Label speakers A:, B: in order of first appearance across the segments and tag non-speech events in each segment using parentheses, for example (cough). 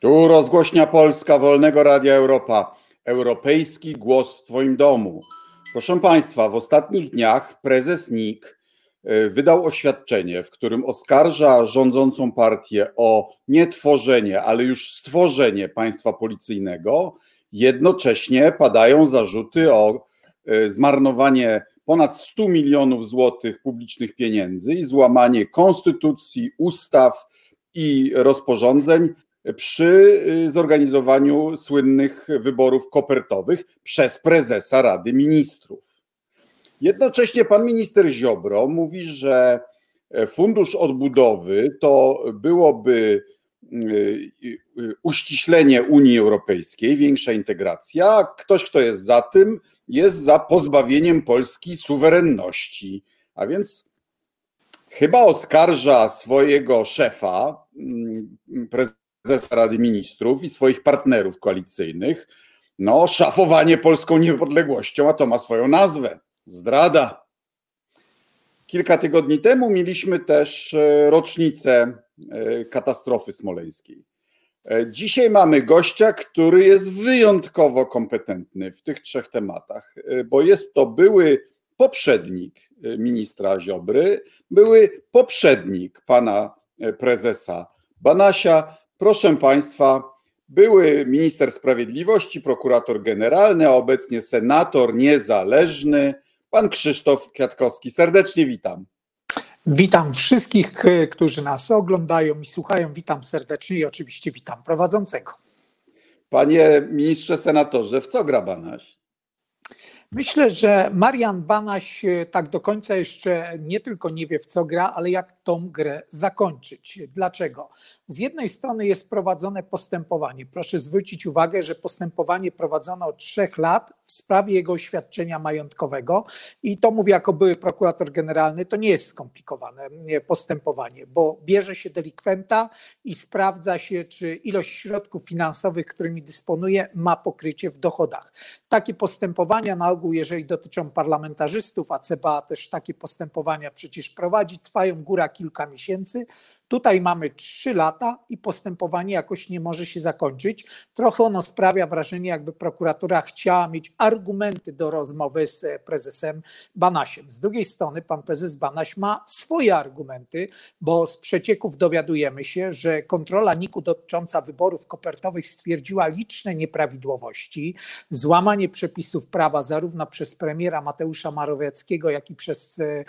A: Tu rozgłośnia Polska Wolnego Radia Europa. Europejski głos w Twoim domu. Proszę Państwa, w ostatnich dniach prezes NIK y, wydał oświadczenie, w którym oskarża rządzącą partię o nie tworzenie, ale już stworzenie państwa policyjnego. Jednocześnie padają zarzuty o y, zmarnowanie ponad 100 milionów złotych publicznych pieniędzy i złamanie konstytucji, ustaw i rozporządzeń przy y, zorganizowaniu słynnych wyborów kopertowych przez prezesa Rady Ministrów. Jednocześnie pan minister Ziobro mówi, że e, fundusz odbudowy to byłoby y, y, uściślenie Unii Europejskiej, większa integracja, ktoś, kto jest za tym, jest za pozbawieniem Polski suwerenności. A więc chyba oskarża swojego szefa, mm, prezydenta prezesa Rady Ministrów i swoich partnerów koalicyjnych, no, szafowanie polską niepodległością, a to ma swoją nazwę zdrada. Kilka tygodni temu mieliśmy też e, rocznicę e, katastrofy smoleńskiej. E, dzisiaj mamy gościa, który jest wyjątkowo kompetentny w tych trzech tematach, bo jest to były poprzednik ministra Ziobry, były poprzednik pana prezesa Banasia, Proszę Państwa, były minister sprawiedliwości, prokurator generalny, a obecnie senator niezależny, pan Krzysztof Kwiatkowski. Serdecznie witam.
B: Witam wszystkich, e, którzy nas oglądają i słuchają. Witam serdecznie i oczywiście witam prowadzącego.
A: Panie ministrze senatorze, w co gra Banaś?
B: Myślę, że Marian Banaś e, tak do końca jeszcze nie tylko nie wie w co gra, ale jak tą grę zakończyć. Dlaczego? Z jednej strony jest prowadzone postępowanie. Proszę zwrócić uwagę, że postępowanie prowadzone od trzech lat w sprawie jego oświadczenia majątkowego i to mówię jako były prokurator generalny, to nie jest skomplikowane postępowanie, bo bierze się delikwenta i sprawdza się, czy ilość środków finansowych, którymi dysponuje, ma pokrycie w dochodach. Takie postępowania na ogół, jeżeli dotyczą parlamentarzystów, a CBA też takie postępowania przecież prowadzi, trwają góra kilka miesięcy. Tutaj mamy trzy lata i postępowanie jakoś nie może się zakończyć. Trochę ono sprawia wrażenie, jakby prokuratura chciała mieć argumenty do rozmowy z prezesem Banasiem. Z drugiej strony pan prezes Banaś ma swoje argumenty, bo z przecieków dowiadujemy się, że kontrola NIK-u dotycząca wyborów kopertowych stwierdziła liczne nieprawidłowości, złamanie przepisów prawa zarówno przez premiera Mateusza Marowieckiego, jak i przez e,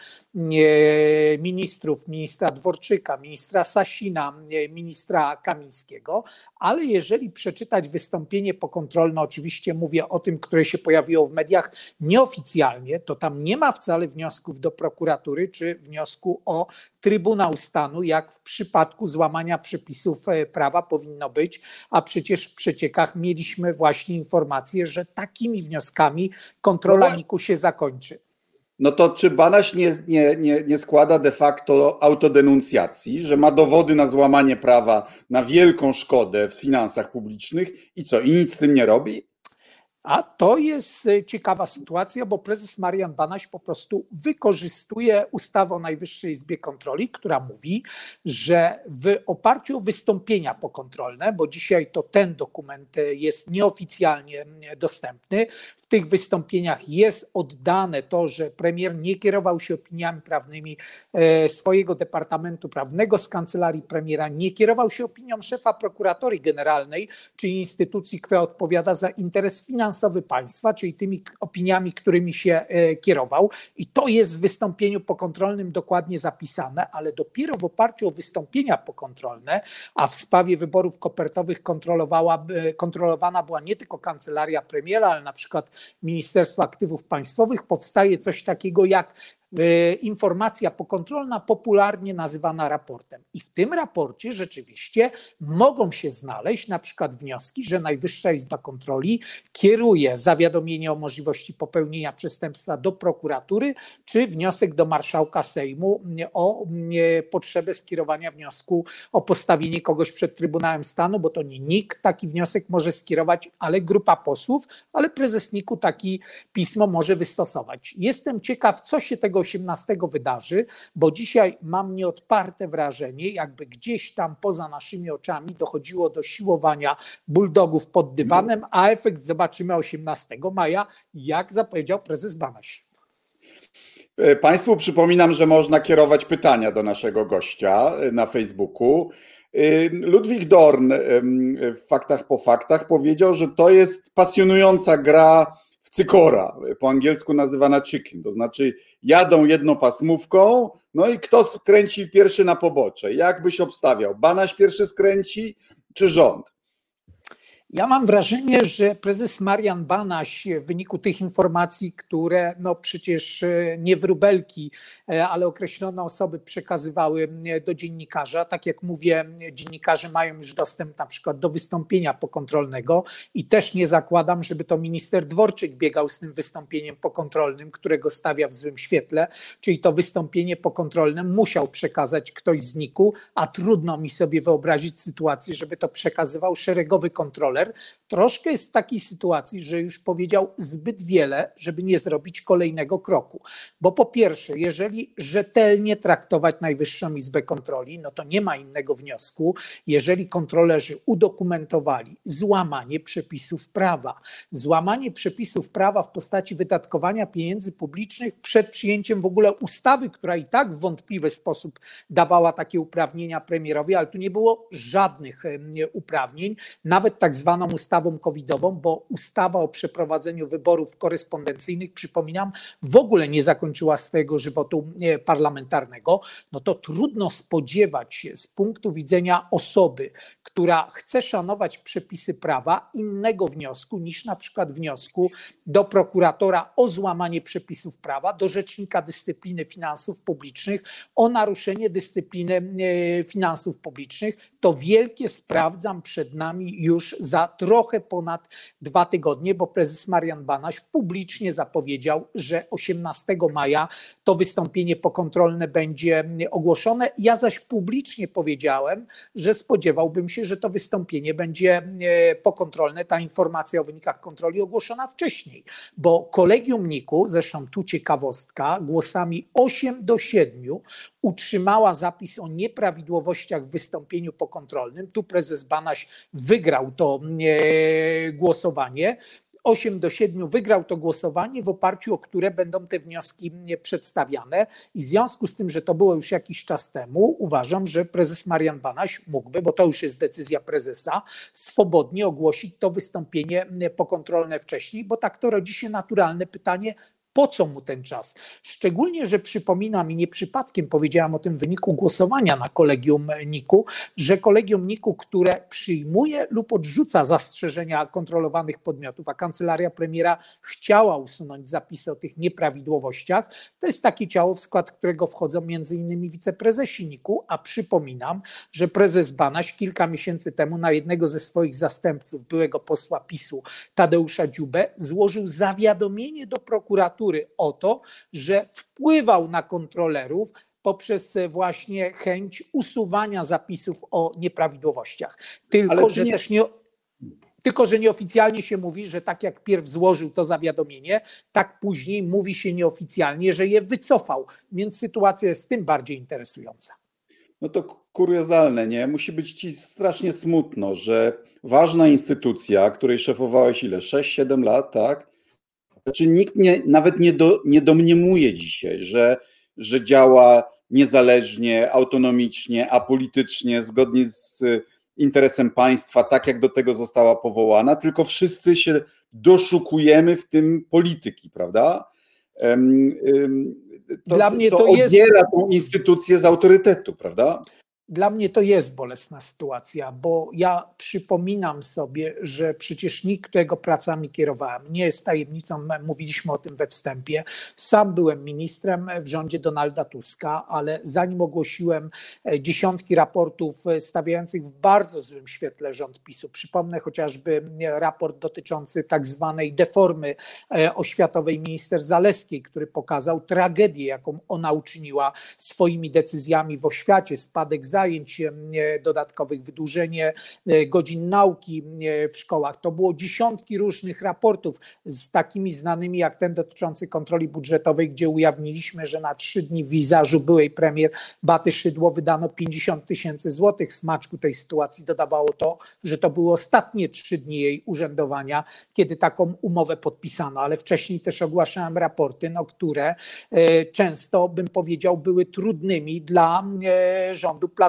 B: ministrów, ministra Dworczyka, ministra ministra Sasina, ministra Kamińskiego, ale jeżeli przeczytać wystąpienie pokontrolne, oczywiście mówię o tym, które się pojawiło w mediach nieoficjalnie, to tam nie ma wcale wniosków do prokuratury czy wniosku o Trybunał Stanu, jak w przypadku złamania przepisów e, prawa powinno być, a przecież w przeciekach mieliśmy właśnie informację, że takimi wnioskami kontrola NIK-u się zakończy
A: no to czy Banaś nie, nie, nie, nie składa de facto autodenuncjacji, że ma dowody na złamanie prawa, na wielką szkodę w finansach publicznych i co, i nic z tym nie robi?
B: A to jest e, ciekawa sytuacja, bo prezes Marian Banaś po prostu wykorzystuje ustawę o Najwyższej Izbie Kontroli, która mówi, że w oparciu o wystąpienia pokontrolne, bo dzisiaj to ten dokument e, jest nieoficjalnie dostępny, w tych wystąpieniach jest oddane to, że premier nie kierował się opiniami prawnymi e, swojego Departamentu Prawnego z kancelarii premiera, nie kierował się opinią szefa prokuratorii generalnej, czyli instytucji, która odpowiada za interes finansowy finansowy państwa, czyli tymi opiniami, którymi się e, kierował. I to jest w wystąpieniu pokontrolnym dokładnie zapisane, ale dopiero w oparciu o wystąpienia pokontrolne, a w sprawie wyborów kopertowych kontrolowała, e, kontrolowana była nie tylko kancelaria premiera, ale na przykład Ministerstwo Aktywów Państwowych, powstaje coś takiego jak informacja pokontrolna, popularnie nazywana raportem. I w tym raporcie rzeczywiście mogą się znaleźć na przykład wnioski, że Najwyższa Izba Kontroli kieruje zawiadomienie o możliwości popełnienia przestępstwa do prokuratury, czy wniosek do marszałka Sejmu o potrzebę skierowania wniosku o postawienie kogoś przed Trybunałem Stanu, bo to nie nikt taki wniosek może skierować, ale grupa posłów, ale prezes NIK-u taki pismo może wystosować. Jestem ciekaw, co się tego 18 wydarzy, bo dzisiaj mam nieodparte wrażenie, jakby gdzieś tam poza naszymi oczami dochodziło do siłowania bulldogów pod dywanem, a efekt zobaczymy 18 maja, jak zapowiedział prezes Banaś.
A: E, państwu przypominam, że można kierować pytania do naszego gościa e, na Facebooku. E, Ludwik Dorn w Faktach po Faktach powiedział, że to jest pasjonująca gra cykora, po angielsku nazywana chicken, to znaczy jadą jedną pasmówką, no i kto skręci pierwszy na pobocze? Jak byś obstawiał? Banaś pierwszy skręci czy rząd?
B: Ja mam wrażenie, że prezes Marian Banaś w wyniku tych informacji, które no przecież e, nie wróbelki, e, ale określone osoby przekazywały e, do dziennikarza, tak jak mówię, dziennikarze mają już dostęp na przykład do wystąpienia pokontrolnego i też nie zakładam, żeby to minister Dworczyk biegał z tym wystąpieniem pokontrolnym, którego stawia w złym świetle, czyli to wystąpienie pokontrolne musiał przekazać ktoś z NIK-u, a trudno mi sobie wyobrazić sytuację, żeby to przekazywał szeregowy kontroler troszkę jest w takiej sytuacji, że już powiedział zbyt wiele, żeby nie zrobić kolejnego kroku. Bo po pierwsze, jeżeli rzetelnie traktować Najwyższą Izbę Kontroli, no to nie ma innego wniosku, jeżeli kontrolerzy udokumentowali złamanie przepisów prawa. Złamanie przepisów prawa w postaci wydatkowania pieniędzy publicznych przed przyjęciem w ogóle ustawy, która i tak w wątpliwy sposób dawała takie uprawnienia premierowi, ale tu nie było żadnych uprawnień, nawet tak zwanych zwaną ustawą covidową, bo ustawa o przeprowadzeniu wyborów korespondencyjnych, przypominam, w ogóle nie zakończyła swojego żywotu e, parlamentarnego, no to trudno spodziewać się z punktu widzenia osoby, która chce szanować przepisy prawa, innego wniosku niż na przykład wniosku do prokuratora o złamanie przepisów prawa, do rzecznika dyscypliny finansów publicznych o naruszenie dyscypliny e, finansów publicznych. To wielkie sprawdzam przed nami już za trochę ponad dwa tygodnie, bo prezes Marian Banaś publicznie zapowiedział, że 18 maja to wystąpienie pokontrolne będzie ogłoszone. Ja zaś publicznie powiedziałem, że spodziewałbym się, że to wystąpienie będzie e, pokontrolne, ta informacja o wynikach kontroli ogłoszona wcześniej, bo kolegium NIK-u, zresztą tu ciekawostka, głosami 8 do 7 utrzymała zapis o nieprawidłowościach w wystąpieniu pokontrolnym. Tu prezes Banaś wygrał to e, głosowanie. 8 do 7 wygrał to głosowanie, w oparciu o które będą te wnioski przedstawiane. I w związku z tym, że to było już jakiś czas temu, uważam, że prezes Marian Banaś mógłby, bo to już jest decyzja prezesa, swobodnie ogłosić to wystąpienie pokontrolne wcześniej, bo tak to rodzi się naturalne pytanie, po co mu ten czas? Szczególnie, że przypominam i nie przypadkiem powiedziałam o tym wyniku głosowania na kolegium NIK-u, że kolegium NIK-u, które przyjmuje lub odrzuca zastrzeżenia kontrolowanych podmiotów, a kancelaria premiera chciała usunąć zapisy o tych nieprawidłowościach, to jest takie ciało, w skład którego wchodzą między innymi wiceprezesi NIK-u, a przypominam, że prezes Banaś kilka miesięcy temu na jednego ze swoich zastępców, byłego posła PiSu Tadeusza Dziubę, złożył zawiadomienie do prokuratury, o to, że wpływał na kontrolerów poprzez właśnie chęć usuwania zapisów o nieprawidłowościach. Tylko, że nie... też nie. Tylko, że nieoficjalnie się mówi, że tak jak pierw złożył to zawiadomienie, tak później mówi się nieoficjalnie, że je wycofał. Więc sytuacja jest tym bardziej interesująca.
A: No to kuriozalne, nie? Musi być ci strasznie smutno, że ważna instytucja, której szefowałeś ile? 6-7 lat, tak? Znaczy nikt nie, nawet nie, do, nie domniemuje dzisiaj, że, że działa niezależnie, autonomicznie, apolitycznie, zgodnie z interesem państwa, tak jak do tego została powołana, tylko wszyscy się doszukujemy w tym polityki, prawda? To, Dla mnie to, to jest... tą instytucję z autorytetu, prawda?
B: Dla mnie to jest bolesna sytuacja, bo ja przypominam sobie, że przecież nikt, którego pracami kierowałem, nie jest tajemnicą, mówiliśmy o tym we wstępie. Sam byłem ministrem w rządzie Donalda Tuska, ale zanim ogłosiłem e, dziesiątki raportów e, stawiających w bardzo złym świetle rząd PiSu, przypomnę chociażby e, raport dotyczący tak zwanej deformy oświatowej minister Zaleskiej, który pokazał tragedię, jaką ona uczyniła swoimi decyzjami w oświacie, spadek za zajęć dodatkowych, wydłużenie godzin nauki w szkołach. To było dziesiątki różnych raportów z takimi znanymi jak ten dotyczący kontroli budżetowej, gdzie ujawniliśmy, że na trzy dni w wizażu byłej premier Baty Szydło wydano 50 tysięcy złotych. Smaczku tej sytuacji dodawało to, że to były ostatnie trzy dni jej urzędowania, kiedy taką umowę podpisano, ale wcześniej też ogłaszałem raporty, no, które e, często, bym powiedział, były trudnymi dla e, rządu Platformy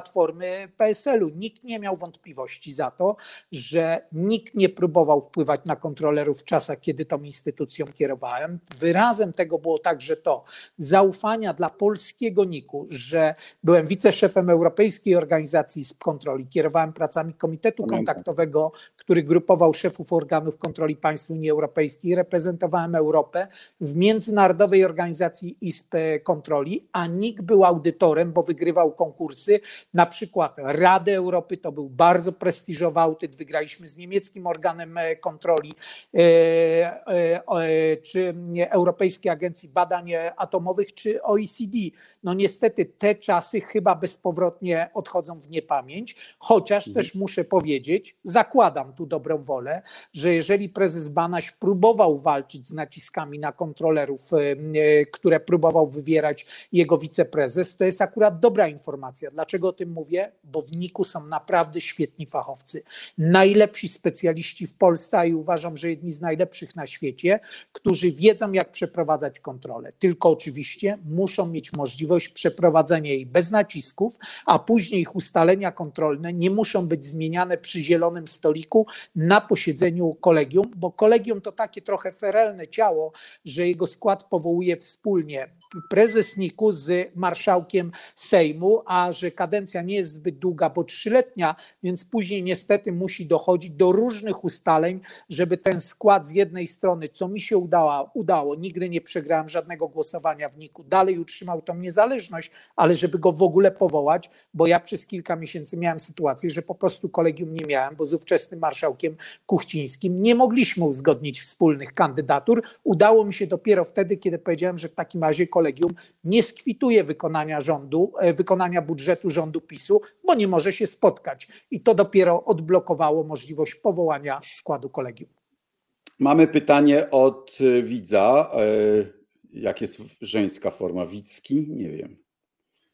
B: PSL-u. Nikt nie miał wątpliwości za to, że nikt nie próbował wpływać na kontrolerów w czasach, kiedy tą instytucją kierowałem. Wyrazem tego było także to zaufania dla polskiego NIK-u, że byłem wiceszefem Europejskiej Organizacji Kontroli, kierowałem pracami Komitetu Kontaktowego, który grupował szefów organów kontroli państw Unii Europejskiej, reprezentowałem Europę w Międzynarodowej Organizacji Izb Kontroli, a NIK był audytorem, bo wygrywał konkursy, na przykład Radę Europy, to był bardzo prestiżowy audyt, wygraliśmy z niemieckim organem kontroli, e, e, e, czy Europejskiej Agencji Badań Atomowych, czy OECD. No niestety te czasy chyba bezpowrotnie odchodzą w niepamięć, chociaż mhm. też muszę powiedzieć, zakładam tu dobrą wolę, że jeżeli prezes Banaś próbował walczyć z naciskami na kontrolerów, e, które próbował wywierać jego wiceprezes, to jest akurat dobra informacja. Dlaczego tym mówię? Bo w NIK-u są naprawdę świetni fachowcy, najlepsi specjaliści w Polsce i uważam, że jedni z najlepszych na świecie, którzy wiedzą, jak przeprowadzać kontrolę. Tylko oczywiście muszą mieć możliwość przeprowadzenia jej bez nacisków, a później ich ustalenia kontrolne nie muszą być zmieniane przy zielonym stoliku na posiedzeniu kolegium, bo kolegium to takie trochę ferelne ciało, że jego skład powołuje wspólnie prezes NIK-u z marszałkiem Sejmu, a że kadencja nie jest zbyt długa, bo trzyletnia, więc później niestety musi dochodzić do różnych ustaleń, żeby ten skład z jednej strony, co mi się udało, udało nigdy nie przegrałem żadnego głosowania w NIK-u, dalej utrzymał tą niezależność, ale żeby go w ogóle powołać, bo ja przez kilka miesięcy miałem sytuację, że po prostu kolegium nie miałem, bo z ówczesnym marszałkiem Kuchcińskim nie mogliśmy uzgodnić wspólnych kandydatur. Udało mi się dopiero wtedy, kiedy powiedziałem, że w takim razie kolegium nie skwituje wykonania rządu, e, wykonania budżetu rządu PiSu, bo nie może się spotkać. I to dopiero odblokowało możliwość powołania składu kolegium.
A: Mamy pytanie od e, widza. E, jak jest żeńska forma? Widzki? Nie wiem.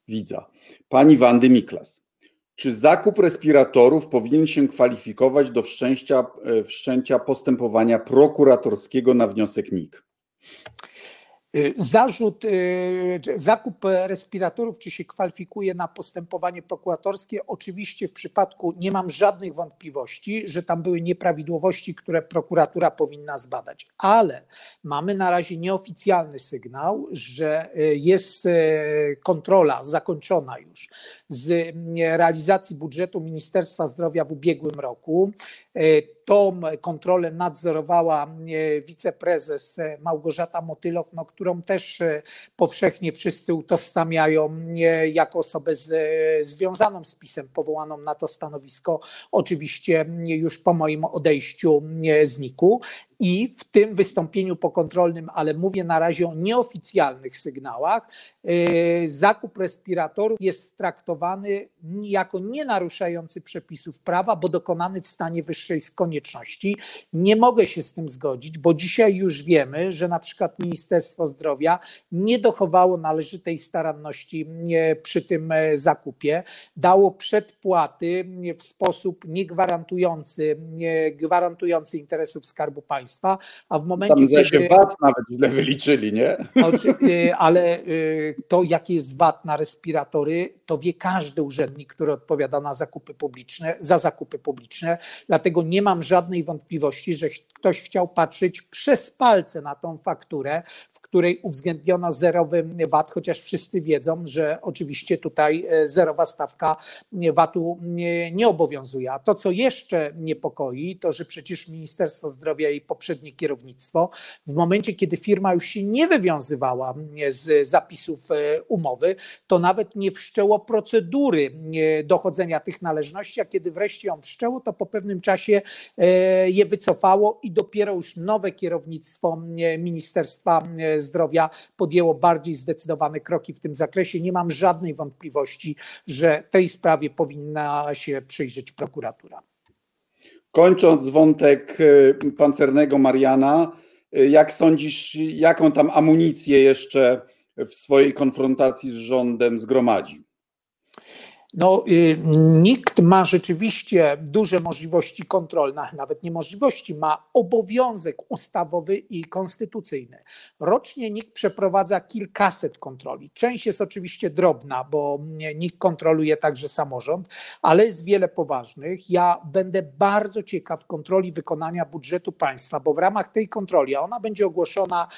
A: Widza. Pani Wandy Miklas. Czy zakup respiratorów powinien się kwalifikować do wszczęcia, wszczęcia postępowania prokuratorskiego na wniosek NIK?
B: Y, zarzut, y, zakup respiratorów, czy się kwalifikuje na postępowanie prokuratorskie? Oczywiście w przypadku nie mam żadnych wątpliwości, że tam były nieprawidłowości, które prokuratura powinna zbadać, ale mamy na razie nieoficjalny sygnał, że y, jest kontrola zakończona już z realizacji budżetu Ministerstwa Zdrowia w ubiegłym roku. Tą kontrolę nadzorowała wiceprezes Małgorzata Motylow, no, którą też e, powszechnie wszyscy utożsamiają jako osobę z, związaną z PiSem, powołaną na to stanowisko, oczywiście już po moim odejściu z NIK-u i w tym wystąpieniu pokontrolnym, ale mówię na razie o nieoficjalnych sygnałach, e, zakup respiratorów jest traktowany jako nie naruszający przepisów prawa, bo dokonany w stanie wyższej konieczności. Nie mogę się z tym zgodzić, bo dzisiaj już wiemy, że na przykład Ministerstwo Zdrowia nie dochowało należytej staranności e, przy tym e, zakupie, dało przedpłaty w sposób niegwarantujący, nie gwarantujący interesów Skarbu Państwa państwa,
A: a w momencie, Tam kiedy... VAT nawet źle wyliczyli, nie?
B: Y, ale y, to, jaki jest VAT na respiratory, to wie każdy urzędnik, który odpowiada na zakupy publiczne, za zakupy publiczne, dlatego nie mam żadnej wątpliwości, że ktoś chciał patrzeć przez palce na tą fakturę, w której uwzględniono zerowy VAT, chociaż wszyscy wiedzą, że oczywiście tutaj e, zerowa stawka VAT-u nie, nie obowiązuje. A to, co jeszcze niepokoi, to że przecież Ministerstwo Zdrowia i poprzednie kierownictwo w momencie, kiedy firma już się nie wywiązywała z zapisów e, umowy, to nawet nie wszczęło procedury dochodzenia tych należności, a kiedy wreszcie ją wszczęło, to po pewnym czasie e, je wycofało i dopiero już nowe kierownictwo Ministerstwa Zdrowia podjęło bardziej zdecydowane kroki w tym zakresie. Nie mam żadnej wątpliwości, że tej sprawie powinna się przyjrzeć prokuratura.
A: Kończąc wątek y, pancernego Mariana, jak sądzisz, jaką tam amunicję jeszcze w swojej konfrontacji z rządem zgromadził?
B: No, y, nikt ma rzeczywiście duże możliwości kontrolne, nawet nie możliwości, ma obowiązek ustawowy i konstytucyjny. Rocznie nikt przeprowadza kilkaset kontroli. Część jest oczywiście drobna, bo nikt kontroluje także samorząd, ale jest wiele poważnych. Ja będę bardzo ciekaw kontroli wykonania budżetu państwa, bo w ramach tej kontroli, a ona będzie ogłoszona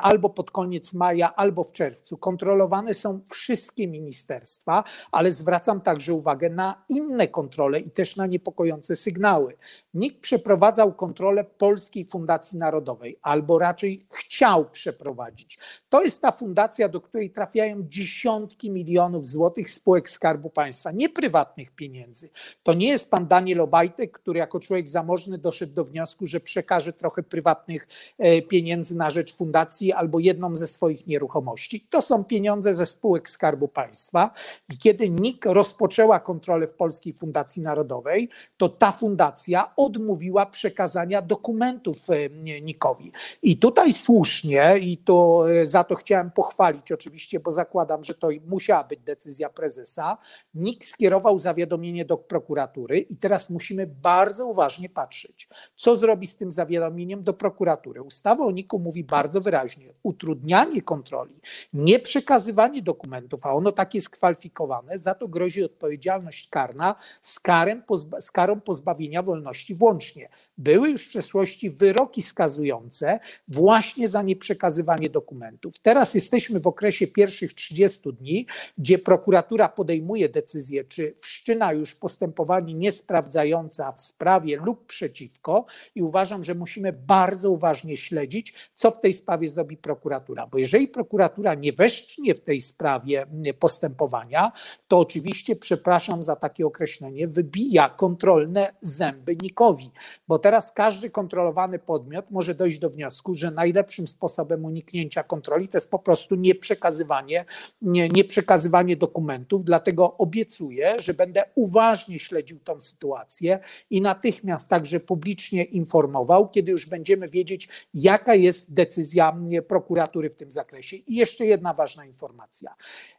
B: albo pod koniec maja, albo w czerwcu, kontrolowane są wszystkie ministerstwa, ale zwracam także uwagę na inne kontrole i też na niepokojące sygnały. NIK przeprowadzał kontrolę Polskiej Fundacji Narodowej, albo raczej chciał przeprowadzić. To jest ta fundacja, do której trafiają dziesiątki milionów złotych spółek Skarbu Państwa, nie prywatnych pieniędzy. To nie jest pan Daniel Obajtek, który jako człowiek zamożny doszedł do wniosku, że przekaże trochę prywatnych e, pieniędzy na rzecz fundacji albo jedną ze swoich nieruchomości. To są pieniądze ze spółek Skarbu Państwa. I kiedy NIK rozpoczęła kontrolę w Polskiej Fundacji Narodowej, to ta fundacja odmówiła przekazania dokumentów e, Nikowi. I tutaj słusznie, i to e, za to chciałem pochwalić oczywiście, bo zakładam, że to musiała być decyzja prezesa, NIK skierował zawiadomienie do prokuratury i teraz musimy bardzo uważnie patrzeć, co zrobi z tym zawiadomieniem do prokuratury. Ustawa o NIK-u mówi bardzo wyraźnie, utrudnianie kontroli, nieprzekazywanie dokumentów, a ono tak jest kwalifikowane, za to grozi odpowiedzialność karna z, karem, z karą pozbawienia wolności włącznie. Były już w przeszłości wyroki skazujące właśnie za nieprzekazywanie dokumentów. Teraz jesteśmy w okresie pierwszych 30 dni, gdzie prokuratura podejmuje decyzję, czy wszczyna już postępowanie niesprawdzające w sprawie lub przeciwko i uważam, że musimy bardzo uważnie śledzić, co w tej sprawie zrobi prokuratura, bo jeżeli prokuratura nie weszcznie w tej sprawie postępowania, to oczywiście, przepraszam za takie określenie, wybija kontrolne zęby Nikowi, bo teraz każdy kontrolowany podmiot może dojść do wniosku, że najlepszym sposobem uniknięcia kontroli to jest po prostu nieprzekazywanie, nie, nieprzekazywanie dokumentów. Dlatego obiecuję, że będę uważnie śledził tą sytuację i natychmiast także publicznie informował, kiedy już będziemy wiedzieć, jaka jest decyzja prokuratury w tym zakresie. I jeszcze jedna ważna informacja.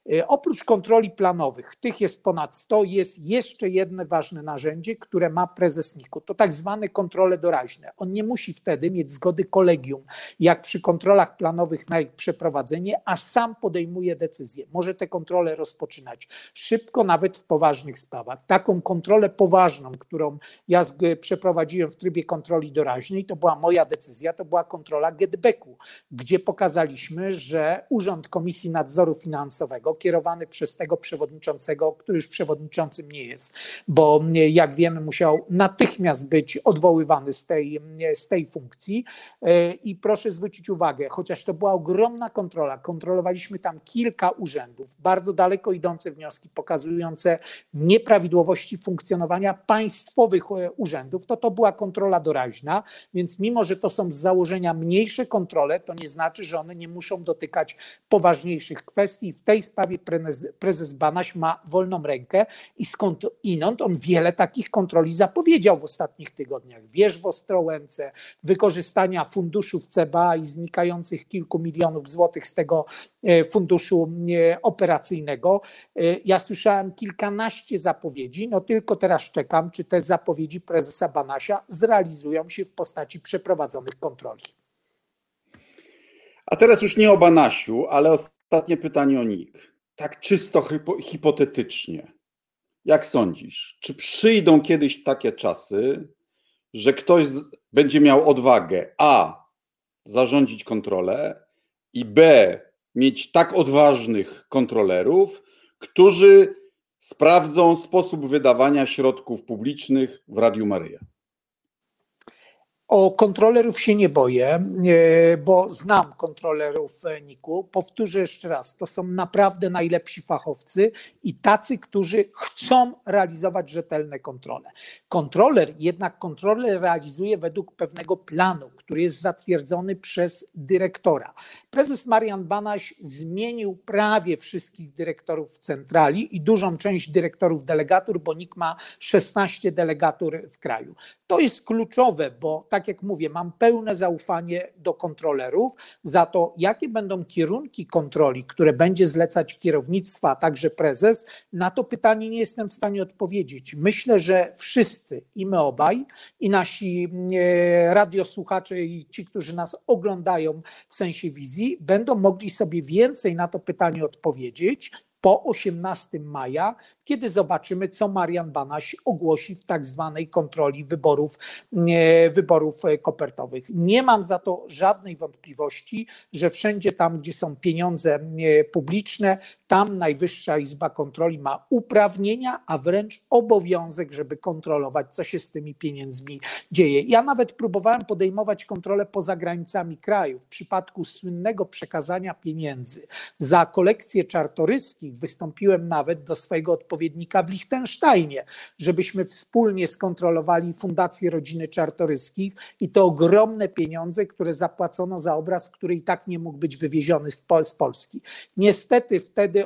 B: E, oprócz kontroli planowych, tych jest ponad 100, jest jeszcze jedno ważne narzędzie, które ma prezes NIK-u. To tak zwane kontrole doraźne. On nie musi wtedy mieć zgody kolegium, jak przy kontrolach planowych na ich przeprowadzenie, a sam podejmuje decyzję. Może te kontrole rozpoczynać szybko, nawet w poważnych sprawach. Taką kontrolę poważną, którą ja przeprowadziłem w trybie kontroli doraźnej, to była moja decyzja, to była kontrola Getbacku, gdzie pokazaliśmy, że Urząd Komisji Nadzoru Finansowego, kierowany przez tego przewodniczącego, który już przewodniczącym nie jest, bo jak wiemy, musiał natychmiast być odwoływany z tej, z tej funkcji. E, I proszę zwrócić uwagę, chociaż to była ogromna kontrola, kontrolowaliśmy tam kilka urzędów, bardzo daleko idące wnioski pokazujące nieprawidłowości funkcjonowania państwowych e, urzędów, to to była kontrola doraźna, więc mimo, że to są z założenia mniejsze kontrole, to nie znaczy, że one nie muszą dotykać poważniejszych kwestii. W tej sprawie prezes, prezes Banaś ma wolną rękę i skąd inąd on wiele takich kontroli zapowiedział w ostatnich tygodniach. Wież w Ostrołęce, wykorzystania funduszów CBA i znikających kilku milionów złotych z tego e, funduszu e, operacyjnego. E, ja słyszałem kilkanaście zapowiedzi, no tylko teraz czekam, czy te zapowiedzi prezesa Banasia zrealizują się w postaci przeprowadzonych kontroli.
A: A teraz już nie o Banasiu, ale ostatnie pytanie o NIK. Tak czysto hipotetycznie. Jak sądzisz, czy przyjdą kiedyś takie czasy, że ktoś będzie miał odwagę A zarządzić kontrolę i B mieć tak odważnych kontrolerów, którzy sprawdzą sposób wydawania środków publicznych w Radiu Maryja?
B: O kontrolerów się nie boję, e, bo znam kontrolerów NIK-u. Powtórzę jeszcze raz, to są naprawdę najlepsi fachowcy i tacy, którzy chcą realizować rzetelne kontrole. Kontroler, jednak kontroler realizuje według pewnego planu, który jest zatwierdzony przez dyrektora. Prezes Marian Banaś zmienił prawie wszystkich dyrektorów w centrali i dużą część dyrektorów delegatur, bo NIK ma 16 delegatur w kraju. To jest kluczowe, bo tak jak mówię, mam pełne zaufanie do kontrolerów. Za to, jakie będą kierunki kontroli, które będzie zlecać kierownictwo, a także prezes, na to pytanie nie jestem w stanie odpowiedzieć. Myślę, że wszyscy, i my obaj, i nasi e, radiosłuchacze, i ci, którzy nas oglądają w sensie wizji, będą mogli sobie więcej na to pytanie odpowiedzieć po 18 maja, kiedy zobaczymy, co Marian Banaś ogłosi w tak zwanej kontroli wyborów, wyborów e, kopertowych. Nie mam za to żadnej wątpliwości, że wszędzie tam, gdzie są pieniądze publiczne, tam Najwyższa Izba Kontroli ma uprawnienia, a wręcz obowiązek, żeby kontrolować, co się z tymi pieniędzmi dzieje. Ja nawet próbowałem podejmować kontrolę poza granicami kraju. W przypadku słynnego przekazania pieniędzy za kolekcję czartoryskich wystąpiłem nawet do swojego odpowiednika w Liechtensteinie, żebyśmy wspólnie skontrolowali Fundację Rodziny Czartoryskich i to ogromne pieniądze, które zapłacono za obraz, który i tak nie mógł być wywieziony z Polski. Niestety wtedy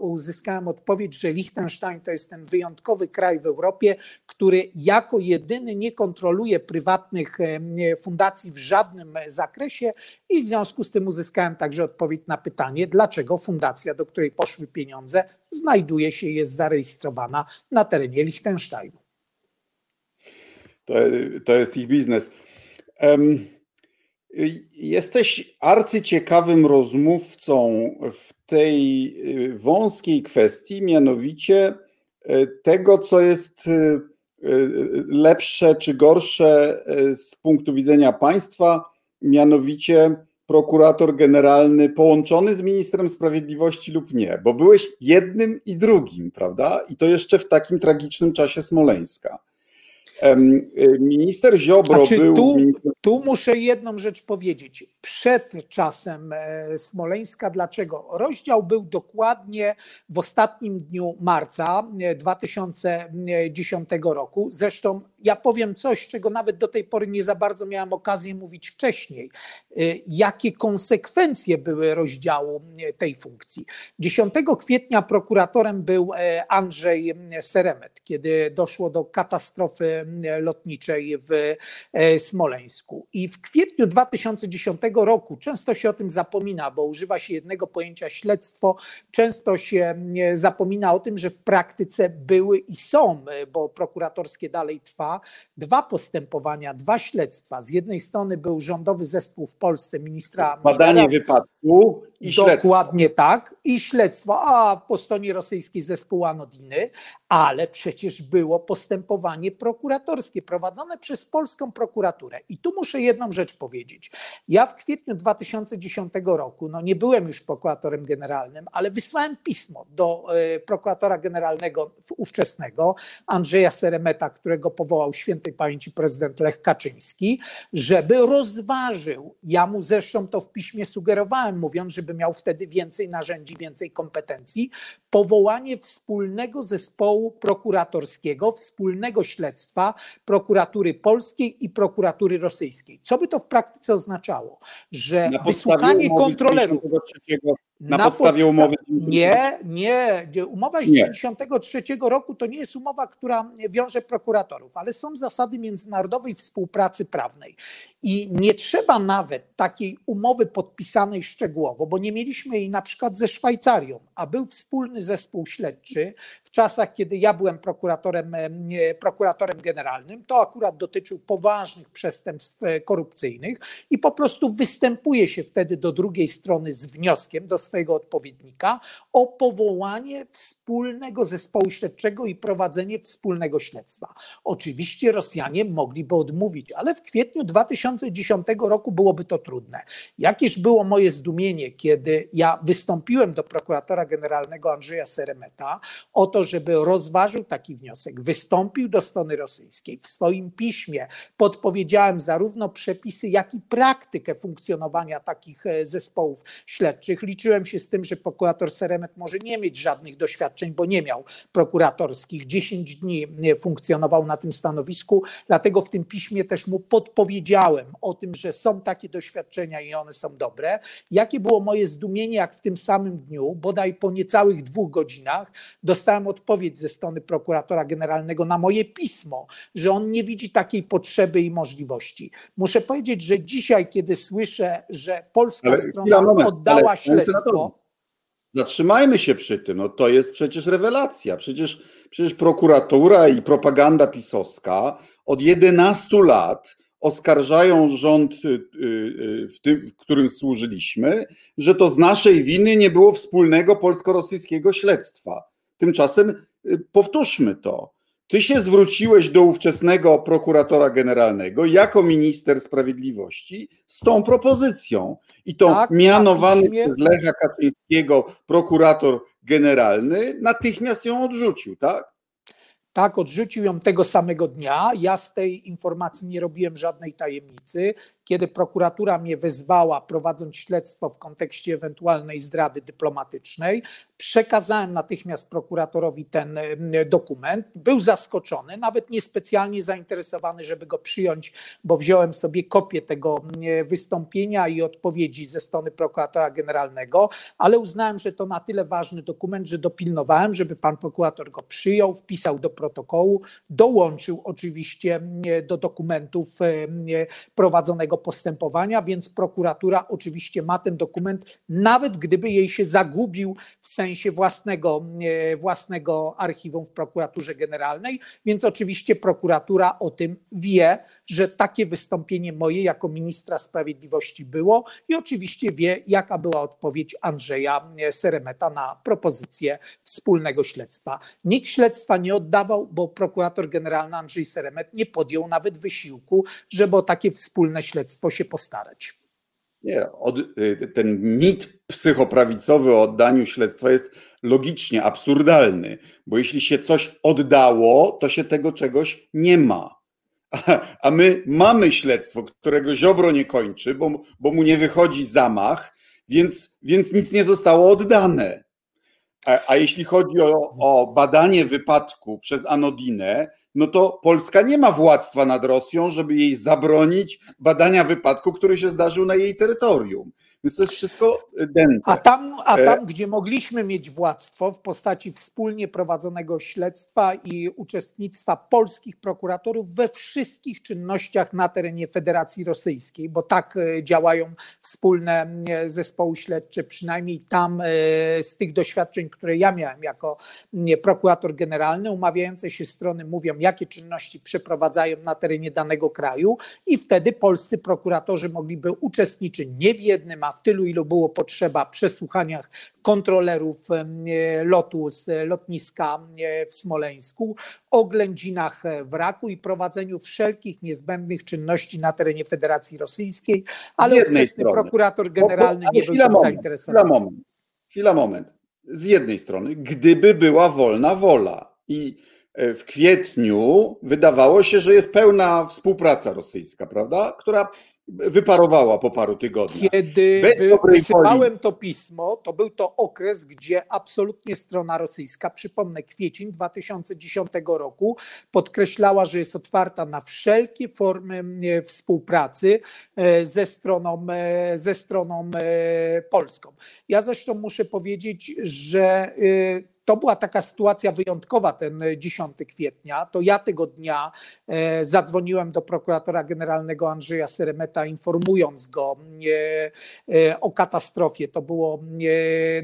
B: uzyskałem odpowiedź, że Liechtenstein to jest ten wyjątkowy kraj w Europie, który jako jedyny nie kontroluje prywatnych fundacji w żadnym zakresie i w związku z tym uzyskałem także odpowiedź na pytanie, dlaczego fundacja, do której poszły pieniądze, znajduje się, jest zarejestrowana na terenie Liechtensteinu.
A: To, to jest ich biznes. Um, jesteś arcyciekawym rozmówcą w tej y, wąskiej kwestii, mianowicie y, tego, co jest y, lepsze czy gorsze z punktu widzenia państwa, mianowicie prokurator generalny połączony z ministrem sprawiedliwości lub nie, bo byłeś jednym i drugim, prawda? I to jeszcze w takim tragicznym czasie Smoleńska. Y, minister Ziobro był.
B: Tu,
A: minister...
B: tu muszę jedną rzecz powiedzieć. Przed czasem e, Smoleńska, dlaczego? Rozdział był dokładnie w ostatnim dniu marca 2010 e, roku. Zresztą ja powiem coś, czego nawet do tej pory nie za bardzo miałem okazję mówić wcześniej. E, jakie konsekwencje były rozdziału tej funkcji? 10 kwietnia prokuratorem był Andrzej Seremet, kiedy doszło do katastrofy lotniczej w e, I w kwietniu 2010 roku, często się o tym zapomina, bo używa się jednego pojęcia śledztwo, często się zapomina o tym, że w praktyce były i są, e, bo prokuratorskie dalej trwa, dwa postępowania, dwa śledztwa. Z jednej strony był rządowy zespół w Polsce ministra.
A: Badanie wypadku i śledztwo.
B: Dokładnie tak. I śledztwo, a po stronie rosyjskiej zespół Anodiny, ale przecież było postępowanie prokuratorskie prowadzone przez polską prokuraturę. I tu muszę jedną rzecz powiedzieć. Ja w kwietniu 2010 roku, no nie byłem już prokuratorem generalnym, ale wysłałem pismo do e, prokuratora generalnego ówczesnego, Andrzeja Seremeta, którego powołał świętej pamięci prezydent Lech Kaczyński, żeby rozważył, ja mu zresztą to w piśmie sugerowałem, mówiąc, żeby miał wtedy więcej narzędzi, więcej kompetencji, powołanie wspólnego zespołu prokuratorskiego, wspólnego śledztwa prokuratury polskiej i prokuratury rosyjskiej. Co by to w praktyce oznaczało? Że wysłuchanie kontrolerów.
A: Na, na podstawie podsta- umowy.
B: Nie, nie. Umowa z 1993 roku to nie jest umowa, która wiąże prokuratorów, ale są zasady międzynarodowej współpracy prawnej. I nie trzeba nawet takiej umowy podpisanej szczegółowo, bo nie mieliśmy jej na przykład ze Szwajcarią, a był wspólny zespół śledczy w czasach, kiedy ja byłem prokuratorem, prokuratorem generalnym. To akurat dotyczył poważnych przestępstw e, korupcyjnych i po prostu występuje się wtedy do drugiej strony z wnioskiem, do swojego odpowiednika o powołanie wspólnego zespołu śledczego i prowadzenie wspólnego śledztwa. Oczywiście Rosjanie mogliby odmówić, ale w kwietniu 2010 roku byłoby to trudne. Jakież było moje zdumienie, kiedy ja wystąpiłem do prokuratora generalnego Andrzeja Seremeta o to, żeby rozważył taki wniosek, wystąpił do strony rosyjskiej. W swoim piśmie podpowiedziałem zarówno przepisy, jak i praktykę funkcjonowania takich e, zespołów śledczych. Liczyłem się z tym, że prokurator Seremet może nie mieć żadnych doświadczeń, bo nie miał prokuratorskich. 10 dni e, funkcjonował na tym stanowisku, dlatego w tym piśmie też mu podpowiedziałem o tym, że są takie doświadczenia i one są dobre. Jakie było moje zdumienie, jak w tym samym dniu, bodaj po niecałych dwóch godzinach, dostałem odpowiedź ze strony prokuratora generalnego na moje pismo, że on nie widzi takiej potrzeby i możliwości. Muszę powiedzieć, że dzisiaj, kiedy słyszę, że polska ale, strona moment, oddała śledztwo.
A: Zatrzymajmy się przy tym. No to jest przecież rewelacja. Przecież, przecież prokuratura i propaganda pisowska od 11 lat oskarżają rząd, y, y, y, w, tym, w którym służyliśmy, że to z naszej winy nie było wspólnego polsko-rosyjskiego śledztwa. Tymczasem powtórzmy to. Ty się zwróciłeś do ówczesnego prokuratora generalnego jako minister sprawiedliwości z tą propozycją. I to tak, mianowany tak, przez Lecha Kaczyńskiego prokurator generalny natychmiast ją odrzucił, tak?
B: Tak, odrzucił ją tego samego dnia. Ja z tej informacji nie robiłem żadnej tajemnicy. Kiedy prokuratura mnie wezwała, prowadząc śledztwo w kontekście ewentualnej zdrady dyplomatycznej, przekazałem natychmiast prokuratorowi ten dokument. Był zaskoczony, nawet niespecjalnie zainteresowany, żeby go przyjąć, bo wziąłem sobie kopię tego wystąpienia i odpowiedzi ze strony prokuratora generalnego, ale uznałem, że to na tyle ważny dokument, że dopilnowałem, żeby pan prokurator go przyjął, wpisał do protokołu, dołączył oczywiście do dokumentów prowadzonego postępowania, więc prokuratura oczywiście ma ten dokument, nawet gdyby jej się zagubił w sensie własnego, e, własnego archiwum w prokuraturze generalnej, więc oczywiście prokuratura o tym wie, że takie wystąpienie moje jako ministra sprawiedliwości było i oczywiście wie, jaka była odpowiedź Andrzeja e, Seremeta na propozycję wspólnego śledztwa. Nikt śledztwa nie oddawał, bo prokurator generalny Andrzej Seremet nie podjął nawet wysiłku, żeby o takie wspólne śledztwo się postarać.
A: Nie, od, y, ten mit psychoprawicowy o oddaniu śledztwa jest logicznie absurdalny, bo jeśli się coś oddało, to się tego czegoś nie ma. (laughs) A my mamy śledztwo, którego Ziobro nie kończy, bo, bo mu nie wychodzi zamach, więc, więc nic nie zostało oddane. A, a jeśli chodzi o, o badanie wypadku przez Anodinę, no to Polska nie ma władztwa nad Rosją, żeby jej zabronić badania wypadku, który się zdarzył na jej terytorium. Więc to jest wszystko dęte.
B: A tam, a e, tam, gdzie mogliśmy mieć władztwo w postaci wspólnie prowadzonego śledztwa i uczestnictwa polskich prokuratorów we wszystkich czynnościach na terenie Federacji Rosyjskiej, bo tak e, działają wspólne e, zespoły śledcze, przynajmniej tam z tych doświadczeń, które ja miałem jako prokurator generalny, umawiające się strony mówią, jakie czynności przeprowadzają na terenie danego kraju i wtedy polscy prokuratorzy mogliby uczestniczyć nie w jednym, w tylu, ilu było potrzeba, przesłuchaniach kontrolerów lotu z lotniska w Smoleńsku, oględzinach wraku i prowadzeniu wszelkich niezbędnych czynności na terenie Federacji Rosyjskiej, ale ówczesny prokurator generalny bo, bo, nie był tym zainteresowany.
A: Chwila moment, chwila moment. Z jednej strony, gdyby była wolna wola i e, w kwietniu wydawało się, że jest pełna współpraca rosyjska, prawda? Która wyparowała po paru tygodniach.
B: Kiedy wysyłałem to pismo, to był to okres, gdzie absolutnie strona rosyjska, przypomnę kwiecień 2010 roku, podkreślała, że jest otwarta na wszelkie formy e, współpracy e, ze stroną, e, ze stroną polską. Ja zresztą muszę powiedzieć, że to była taka sytuacja wyjątkowa ten 10 kwietnia. To ja tego dnia zadzwoniłem do prokuratora generalnego Andrzeja Seremeta, informując go o katastrofie. To było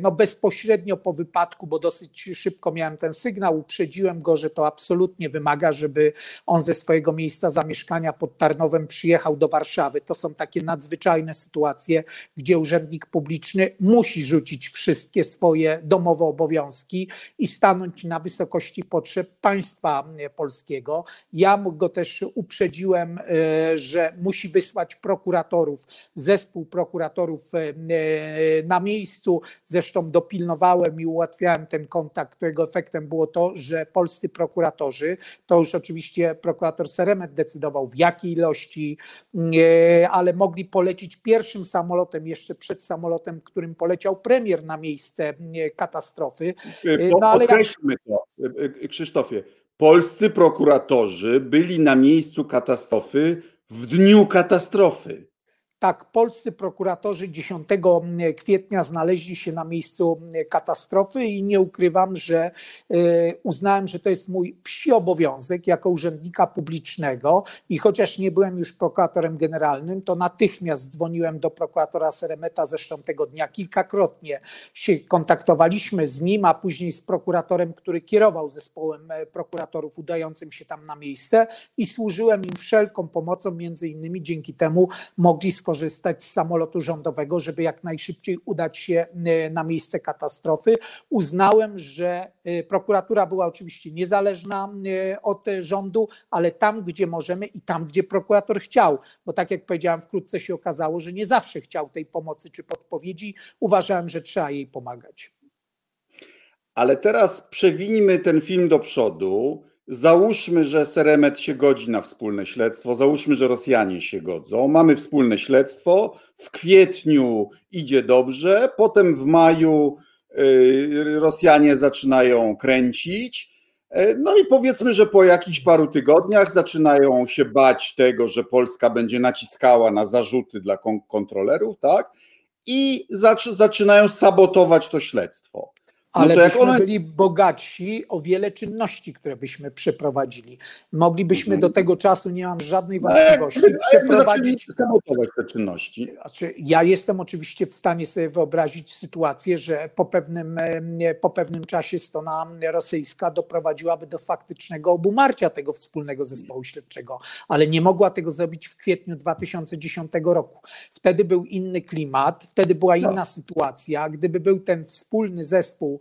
B: no, bezpośrednio po wypadku, bo dosyć szybko miałem ten sygnał. Uprzedziłem go, że to absolutnie wymaga, żeby on ze swojego miejsca zamieszkania pod Tarnowem przyjechał do Warszawy. To są takie nadzwyczajne sytuacje, gdzie urzędnik publiczny musi rzucić wszystkie swoje domowe obowiązki i stanąć na wysokości potrzeb państwa polskiego. Ja go też uprzedziłem, e, że musi wysłać prokuratorów, zespół prokuratorów e, na miejscu. Zresztą dopilnowałem i ułatwiałem ten kontakt, którego efektem było to, że polscy prokuratorzy, to już oczywiście prokurator Seremet decydował w jakiej ilości, ale mogli polecić pierwszym samolotem, jeszcze przed samolotem, którym poleciał premier na miejsce katastrofy.
A: No, ale Podkreślmy jak... to, Krzysztofie. Polscy prokuratorzy byli na miejscu katastrofy w dniu katastrofy.
B: Tak, polscy prokuratorzy 10 kwietnia znaleźli się na miejscu katastrofy i nie ukrywam, że e, uznałem, że to jest mój psi obowiązek jako urzędnika publicznego i chociaż nie byłem już prokuratorem generalnym, to natychmiast dzwoniłem do prokuratora Seremeta, zresztą tego dnia. Kilkakrotnie się kontaktowaliśmy z nim, a później z prokuratorem, który kierował zespołem e, prokuratorów udającym się tam na miejsce i służyłem im wszelką pomocą, między innymi dzięki temu mogli skorzystać skorzystać z samolotu rządowego, żeby jak najszybciej udać się e, na miejsce katastrofy. Uznałem, że e, prokuratura była oczywiście niezależna e, od rządu, ale tam, gdzie możemy i tam, gdzie prokurator chciał, bo tak jak powiedziałem, wkrótce się okazało, że nie zawsze chciał tej pomocy czy podpowiedzi. Uważałem, że trzeba jej pomagać.
A: Ale teraz przewinijmy ten film do przodu Załóżmy, że Seremet się godzi na wspólne śledztwo, załóżmy, że Rosjanie się godzą. Mamy wspólne śledztwo, w kwietniu idzie dobrze, potem w maju y, Rosjanie zaczynają kręcić. Y, no i powiedzmy, że po jakichś paru tygodniach zaczynają się bać tego, że Polska będzie naciskała na zarzuty dla kontrolerów, tak? I zaczynają sabotować to śledztwo.
B: No Ale no byśmy one... byli bogatsi o wiele czynności, które byśmy przeprowadzili. Moglibyśmy mhm. do tego czasu, nie mam żadnej wątpliwości,
A: a jak, przeprowadzić. sabotować te czynności.
B: Znaczy, ja jestem oczywiście w stanie sobie wyobrazić sytuację, że po pewnym, po pewnym czasie strona rosyjska doprowadziłaby do faktycznego obumarcia tego wspólnego zespołu śledczego, ale nie mogła tego zrobić w kwietniu 2010 roku. Wtedy był inny klimat, wtedy była inna no. sytuacja. Gdyby był ten wspólny zespół,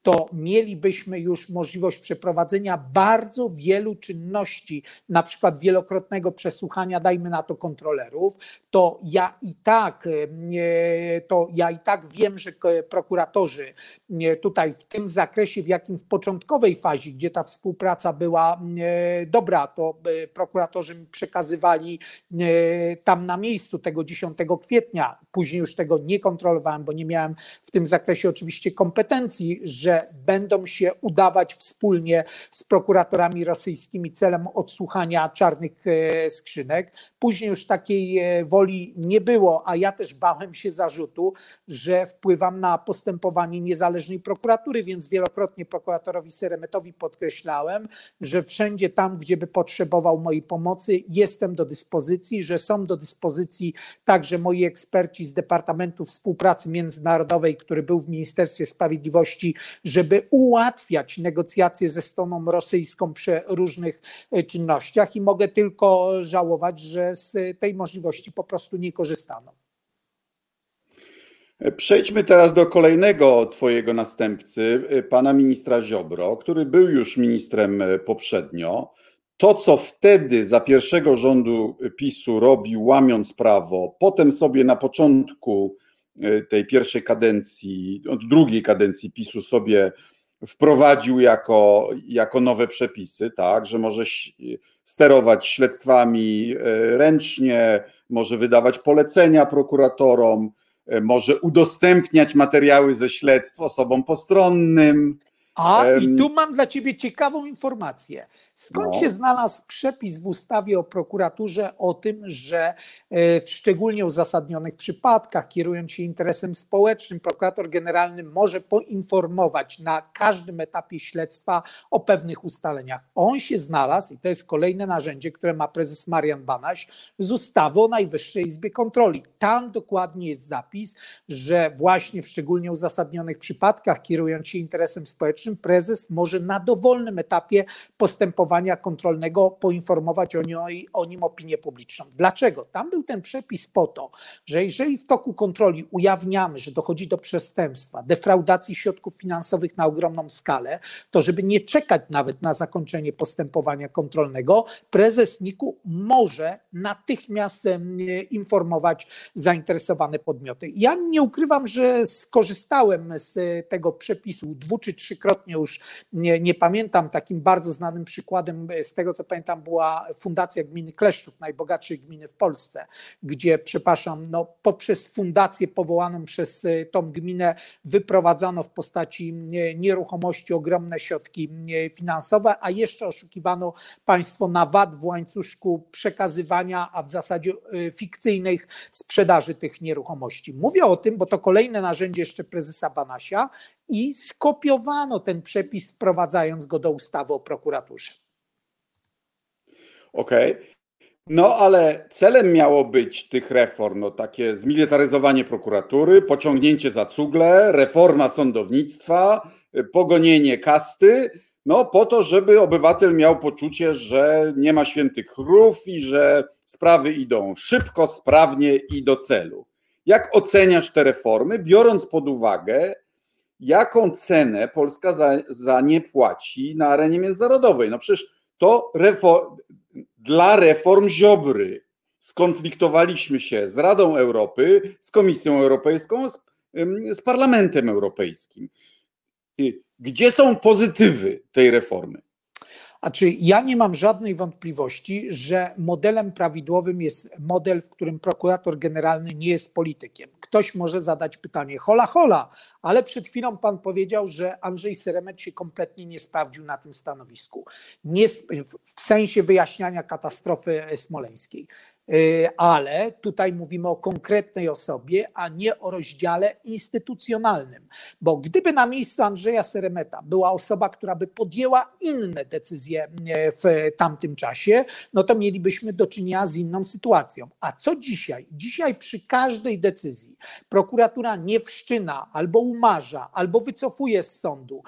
B: to mielibyśmy już możliwość przeprowadzenia bardzo wielu czynności, na przykład wielokrotnego przesłuchania, dajmy na to kontrolerów, to ja i tak, e, to ja i tak wiem, że prokuratorzy e, tutaj w tym zakresie, w jakim w początkowej fazie, gdzie ta współpraca była e, dobra, to prokuratorzy mi przekazywali tam na miejscu tego 10 kwietnia. Później już tego nie kontrolowałem, bo nie miałem w tym zakresie oczywiście kompetencji, że będą się udawać wspólnie z prokuratorami rosyjskimi celem odsłuchania czarnych skrzynek. Później już takiej woli woli nie było, a ja też bałem się zarzutu, że wpływam na postępowanie niezależnej prokuratury, więc wielokrotnie prokuratorowi Seremetowi podkreślałem, że wszędzie tam, gdzie by potrzebował mojej pomocy, jestem do dyspozycji, że są do dyspozycji także moi eksperci z Departamentu Współpracy Międzynarodowej, który był w Ministerstwie Sprawiedliwości, żeby ułatwiać negocjacje ze stroną rosyjską przy różnych e, czynnościach i mogę tylko żałować, że z tej możliwości po prostu nie korzystano.
A: Przejdźmy teraz do kolejnego Twojego następcy, pana ministra Ziobro, który był już ministrem poprzednio. To, co wtedy za pierwszego rządu PiSu robił, łamiąc prawo, potem sobie na początku e, tej pierwszej kadencji, od drugiej kadencji PiSu sobie wprowadził jako, jako nowe przepisy, tak, że może sterować śledztwami e, ręcznie, może wydawać polecenia prokuratorom, e, może udostępniać materiały ze śledztw osobom postronnym.
B: A i tu mam dla ciebie ciekawą informację. Skąd no. się znalazł przepis w ustawie o prokuraturze o tym, że e, w szczególnie uzasadnionych przypadkach, kierując się interesem społecznym, prokurator generalny może poinformować na każdym etapie śledztwa o pewnych ustaleniach? On się znalazł, i to jest kolejne narzędzie, które ma prezes Marian Banaś, z ustawy o Najwyższej Izbie Kontroli. Tam dokładnie jest zapis, że właśnie w szczególnie uzasadnionych przypadkach, kierując się interesem społecznym, prezes może na dowolnym etapie postępowania kontrolnego poinformować o, niej, o nim opinię publiczną. Dlaczego? Tam był ten przepis po to, że jeżeli w toku kontroli ujawniamy, że dochodzi do przestępstwa, defraudacji środków finansowych na ogromną skalę, to żeby nie czekać nawet na zakończenie postępowania kontrolnego, prezes NIK-u może natychmiast informować zainteresowane podmioty. Ja nie ukrywam, że skorzystałem z tego przepisu dwu czy trzykrotnie już, nie, nie pamiętam, takim bardzo znanym przykładem e, z tego co pamiętam, była Fundacja Gminy Kleszczów, najbogatszej gminy w Polsce, gdzie, przepraszam, no, poprzez fundację powołaną przez e, tą gminę wyprowadzano w postaci nieruchomości ogromne środki finansowe, a jeszcze oszukiwano państwo na VAT w łańcuszku przekazywania, a w zasadzie e, fikcyjnych sprzedaży tych nieruchomości. Mówię o tym, bo to kolejne narzędzie jeszcze prezesa Banasia i skopiowano ten przepis, wprowadzając go do ustawy o prokuraturze.
A: Okej. Okay. No ale celem miało być tych reform, no takie zmilitaryzowanie prokuratury, pociągnięcie za cugle, reforma sądownictwa, pogonienie kasty, no po to, żeby obywatel miał poczucie, że nie ma świętych krów i że sprawy idą szybko, sprawnie i do celu. Jak oceniasz te reformy, biorąc pod uwagę, jaką cenę Polska za, za nie płaci na arenie międzynarodowej? No przecież to dla reform Ziobry. Skonfliktowaliśmy się z Radą Europy, z Komisją Europejską, z, z Parlamentem Europejskim. Gdzie są pozytywy tej reformy?
B: A czy ja nie mam żadnej wątpliwości, że modelem prawidłowym jest model, w którym prokurator generalny nie jest politykiem. Ktoś może zadać pytanie, hola, hola, ale przed chwilą pan powiedział, że Andrzej Seremet się kompletnie nie sprawdził na tym stanowisku. Nie, w sensie wyjaśniania katastrofy smoleńskiej. Y, ale tutaj mówimy o konkretnej osobie, a nie o rozdziale instytucjonalnym. Bo gdyby na miejscu Andrzeja Seremeta była osoba, która by podjęła inne decyzje y, w tamtym czasie, no to mielibyśmy do czynienia z inną sytuacją. A co dzisiaj? Dzisiaj przy każdej decyzji prokuratura nie wszczyna albo umarza, albo wycofuje z sądu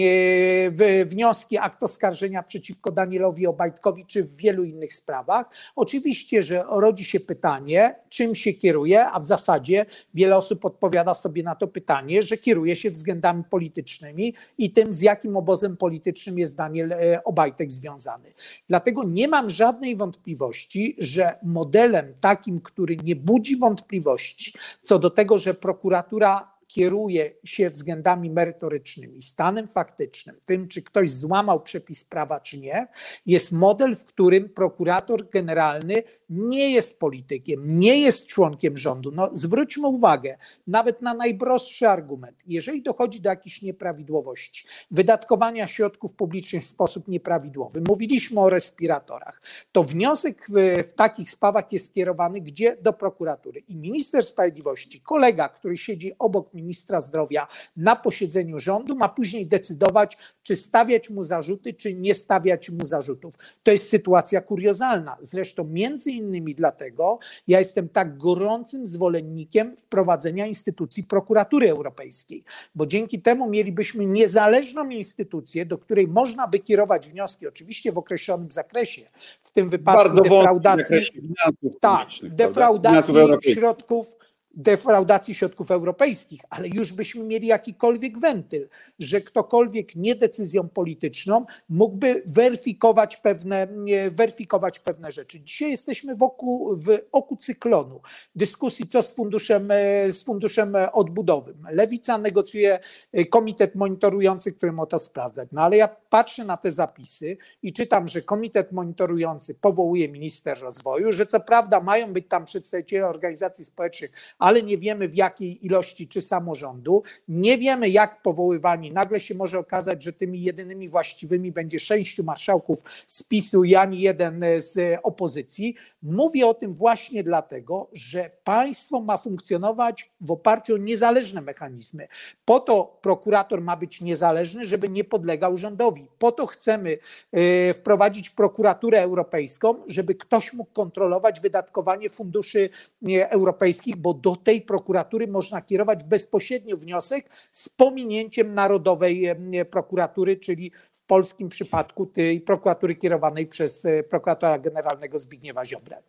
B: y, wnioski, akt oskarżenia przeciwko Danielowi Obajtkowi czy w wielu innych sprawach. Oczywiście, że rodzi się pytanie, czym się kieruje, a w zasadzie wiele osób odpowiada sobie na to pytanie, że kieruje się względami politycznymi i tym, z jakim obozem politycznym jest Daniel e, Obajtek związany. Dlatego nie mam żadnej wątpliwości, że modelem takim, który nie budzi wątpliwości co do tego, że prokuratura kieruje się względami merytorycznymi, stanem faktycznym, tym, czy ktoś złamał przepis prawa, czy nie, jest model, w którym prokurator generalny nie jest politykiem, nie jest członkiem rządu. No, zwróćmy uwagę nawet na najprostszy argument. Jeżeli dochodzi do jakichś nieprawidłowości, wydatkowania środków publicznych w sposób nieprawidłowy, mówiliśmy o respiratorach, to wniosek w, w takich sprawach jest skierowany gdzie? Do prokuratury. I minister sprawiedliwości, kolega, który siedzi obok ministra zdrowia na posiedzeniu rządu, ma później decydować, czy stawiać mu zarzuty, czy nie stawiać mu zarzutów. To jest sytuacja kuriozalna. Zresztą między dlatego ja jestem tak gorącym zwolennikiem wprowadzenia instytucji prokuratury europejskiej, bo dzięki temu mielibyśmy niezależną instytucję, do której można by kierować wnioski, oczywiście w określonym zakresie, w tym wypadku Bardzo defraudacji, tak, defraudacji środków defraudacji środków europejskich, ale już byśmy mieli jakikolwiek wentyl, że ktokolwiek nie decyzją polityczną mógłby weryfikować pewne, weryfikować pewne rzeczy. Dzisiaj jesteśmy wokół, w oku cyklonu dyskusji, co z funduszem, z funduszem odbudowym. Lewica negocjuje komitet monitorujący, który ma to sprawdzać. No ale ja patrzę na te zapisy i czytam, że komitet monitorujący powołuje minister rozwoju, że co prawda mają być tam przedstawiciele organizacji społecznych, ale nie wiemy w jakiej ilości czy samorządu. Nie wiemy, jak powoływani. Nagle się może okazać, że tymi jedynymi właściwymi będzie sześciu marszałków z PiSu i ani jeden z opozycji. Mówię o tym właśnie dlatego, że państwo ma funkcjonować w oparciu o niezależne mechanizmy. Po to prokurator ma być niezależny, żeby nie podlegał rządowi. Po to chcemy e, wprowadzić prokuraturę europejską, żeby ktoś mógł kontrolować wydatkowanie funduszy e, europejskich, bo do tej prokuratury można kierować bezpośrednio wniosek z pominięciem narodowej e, prokuratury, czyli w polskim przypadku tej prokuratury kierowanej przez prokuratora generalnego Zbigniewa Ziobrę.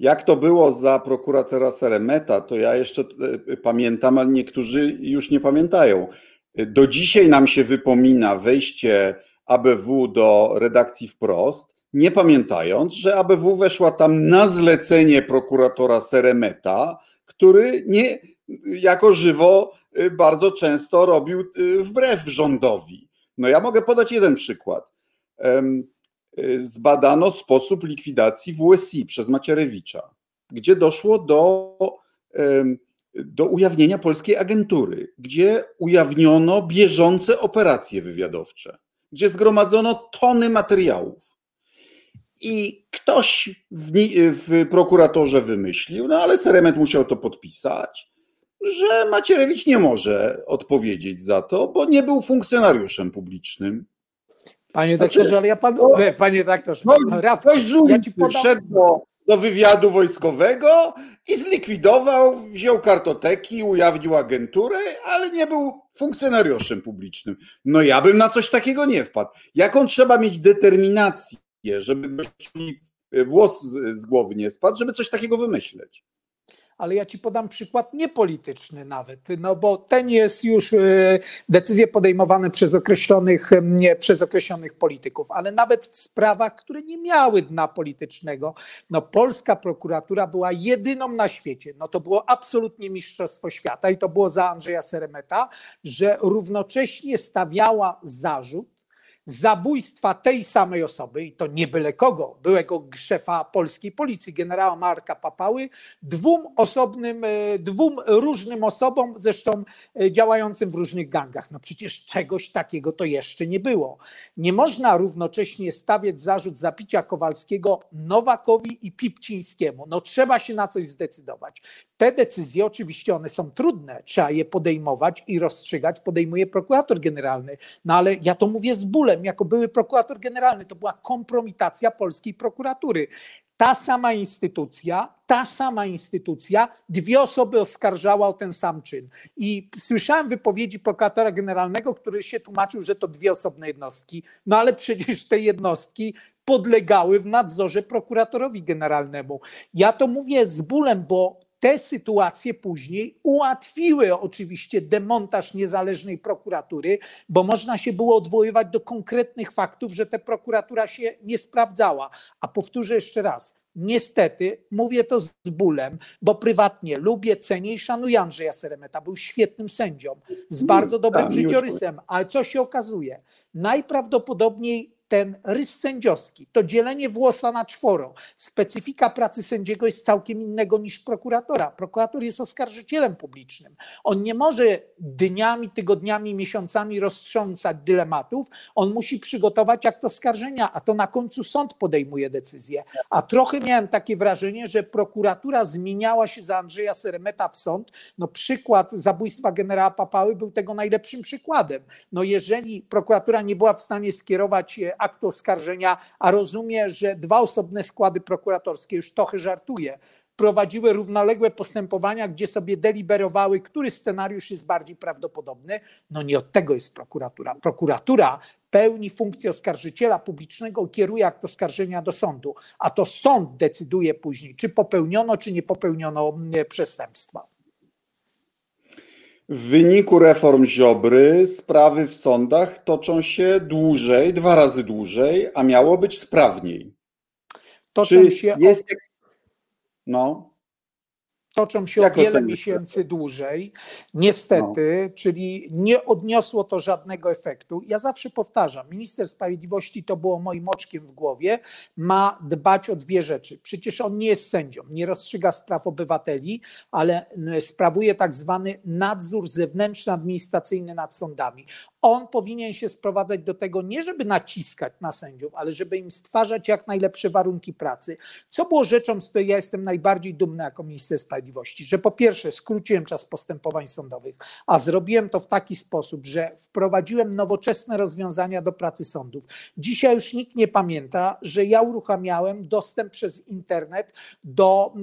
A: Jak to było za prokuratora Seremeta, to ja jeszcze e, pamiętam, ale niektórzy już nie pamiętają. Do dzisiaj nam się wypomina wejście ABW do redakcji wprost, nie pamiętając, że ABW weszła tam na zlecenie prokuratora Seremeta, który nie jako żywo e, bardzo często robił e, wbrew rządowi. No ja mogę podać jeden przykład. Y, zbadano sposób likwidacji WSI przez Macierewicza, gdzie doszło do, do ujawnienia polskiej agentury, gdzie ujawniono bieżące operacje wywiadowcze, gdzie zgromadzono tony materiałów. I ktoś w, w prokuratorze wymyślił, no ale Seremet musiał to podpisać, że Macierewicz nie może odpowiedzieć za to, bo nie był funkcjonariuszem publicznym.
B: Panie znaczy, doktorze, ale ja panu. No, panie doktorze,
A: no, ktoś z ja podam... wszedł do, do wywiadu wojskowego i zlikwidował, wziął kartoteki, ujawnił agenturę, ale nie był funkcjonariuszem publicznym. No ja bym na coś takiego nie wpadł. Jaką trzeba mieć determinację, żeby włos z, z głowy nie spadł, żeby coś takiego wymyśleć?
B: ale ja ci podam przykład niepolityczny nawet, no bo ten jest już e, decyzje podejmowane przez określonych, przez określonych polityków, ale nawet w sprawach, które nie miały dna politycznego, no polska prokuratura była jedyną na świecie, no to było absolutnie mistrzostwo świata i to było za Andrzeja Seremeta, że równocześnie stawiała zarzut zabójstwa tej samej osoby, i to nie byle kogo, byłego szefa polskiej policji, generała Marka Papały, dwóm osobnym, e, dwóm różnym osobom, zresztą e, działającym w różnych gangach. No przecież czegoś takiego to jeszcze nie było. Nie można równocześnie stawiać zarzut zabicia Kowalskiego Nowakowi i Pipcińskiemu. No trzeba się na coś zdecydować. Te decyzje oczywiście one są trudne, trzeba je podejmować i rozstrzygać, podejmuje prokurator generalny. No ale ja to mówię z bólem, jako były prokurator generalny, to była kompromitacja polskiej prokuratury. Ta sama instytucja, ta sama instytucja, dwie osoby oskarżała o ten sam czyn. I słyszałem wypowiedzi prokuratora generalnego, który się tłumaczył, że to dwie osobne jednostki. No ale przecież te jednostki podlegały w nadzorze prokuratorowi generalnemu. Ja to mówię z bólem, bo te sytuacje później ułatwiły oczywiście demontaż niezależnej prokuratury, bo można się było odwoływać do konkretnych faktów, że ta prokuratura się nie sprawdzała. A powtórzę jeszcze raz, Niestety, mówię to z bólem, bo prywatnie lubię, cenię i szanuję Andrzeja Seremeta. Był świetnym sędzią, z bardzo dobrym życiorysem. Ale co się okazuje? Najprawdopodobniej ten rys sędziowski, to dzielenie włosa na czworo, specyfika pracy sędziego jest całkiem innego niż prokuratora. Prokurator jest oskarżycielem publicznym. On nie może dniami, tygodniami, miesiącami roztrząsać dylematów. On musi przygotować akt oskarżenia, a to na końcu sąd podejmuje decyzję. A trochę miałem takie wrażenie, że prokuratura zmieniała się za Andrzeja Seremeta w sąd. No przykład zabójstwa generała Papały był tego najlepszym przykładem. No jeżeli prokuratura nie była w stanie skierować aktu oskarżenia, a rozumie, że dwa osobne składy prokuratorskie, już trochę żartuję, prowadziły równoległe postępowania, gdzie sobie deliberowały, który scenariusz jest bardziej prawdopodobny. No nie od tego jest prokuratura. Prokuratura pełni funkcję oskarżyciela publicznego i kieruje akt oskarżenia do sądu, a to sąd decyduje później, czy popełniono, czy nie popełniono mm, przestępstwa.
A: W wyniku reform Ziobry sprawy w sądach toczą się dłużej, dwa razy dłużej, a miało być sprawniej.
B: Toczą Czy się. Jest...
A: No.
B: Toczą się Jak o wiele miesięcy dłużej, niestety, no. czyli nie odniosło to żadnego efektu. Ja zawsze powtarzam, minister sprawiedliwości to było moim oczkiem w głowie, ma dbać o dwie rzeczy. Przecież on nie jest sędzią, nie rozstrzyga spraw obywateli, ale sprawuje tak zwany nadzór zewnętrzny administracyjny nad sądami on powinien się sprowadzać do tego nie, żeby naciskać na sędziów, ale żeby im stwarzać jak najlepsze warunki pracy. Co było rzeczą, z której ja jestem najbardziej dumny jako minister sprawiedliwości, że po pierwsze skróciłem czas postępowań sądowych, a zrobiłem to w taki sposób, że wprowadziłem nowoczesne rozwiązania do pracy sądów. Dzisiaj już nikt nie pamięta, że ja uruchamiałem dostęp przez internet do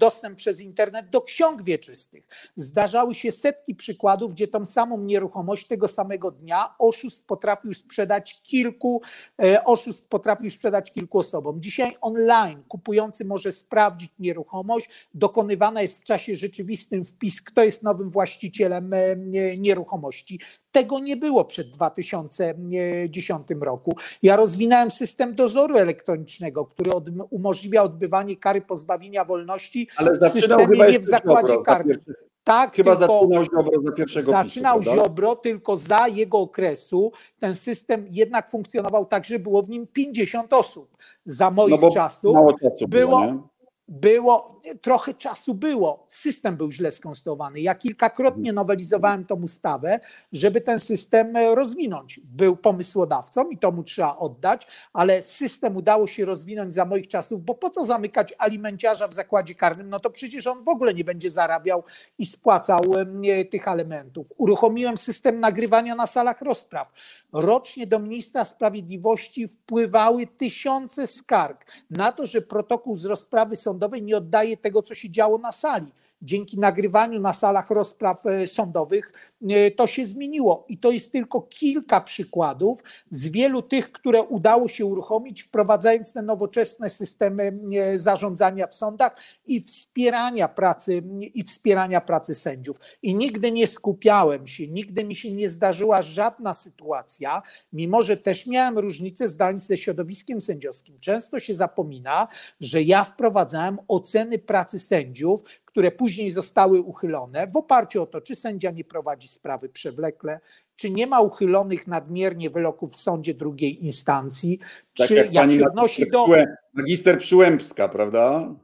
B: dostęp przez internet do ksiąg wieczystych. Zdarzały się setki przykładów, gdzie tą samą nie nieruchomość tego samego dnia oszust potrafił sprzedać kilku, e, oszust potrafił sprzedać kilku osobom. Dzisiaj online kupujący może sprawdzić nieruchomość, dokonywana jest w czasie rzeczywistym wpis, kto jest nowym właścicielem e, nieruchomości. Tego nie było przed 2010 roku. Ja rozwinąłem system dozoru elektronicznego, który od, umożliwia odbywanie kary pozbawienia wolności
A: Ale w systemie nie w zakładzie karnym. Tak, Chyba zaczynał Ziobro za pierwszego
B: Zaczynał
A: PiSu,
B: Ziobro, tylko za jego okresu. Ten system jednak funkcjonował tak, że było w nim 50 osób. Za moich no czasów.
A: było, było
B: było, trochę czasu było, system był źle skonstruowany. Ja kilkakrotnie mhm. nowelizowałem tą ustawę, żeby ten system e, rozwinąć. Był pomysłodawcą i to mu trzeba oddać, ale system udało się rozwinąć za moich czasów, bo po co zamykać alimenciarza w zakładzie karnym? No to przecież on w ogóle nie będzie zarabiał i spłacał e, tych alimentów. Uruchomiłem system nagrywania na salach rozpraw. Rocznie do ministra sprawiedliwości wpływały tysiące skarg na to, że protokół z rozprawy sądowej nie oddaje tego, co się działo na sali dzięki nagrywaniu na salach rozpraw e, sądowych e, to się zmieniło. I to jest tylko kilka przykładów z wielu tych, które udało się uruchomić, wprowadzając te nowoczesne systemy e, zarządzania w sądach i wspierania pracy, i wspierania pracy sędziów. I nigdy nie skupiałem się, nigdy mi się nie zdarzyła żadna sytuacja, mimo że też miałem różnice zdań ze środowiskiem sędziowskim. Często się zapomina, że ja wprowadzałem oceny pracy sędziów, które później zostały uchylone w oparciu o to, czy sędzia nie prowadzi sprawy przewlekle, czy nie ma uchylonych nadmiernie wyroków w sądzie drugiej instancji, tak czy jak, jak się odnosi do.
A: Magister Przyłębska, prawda?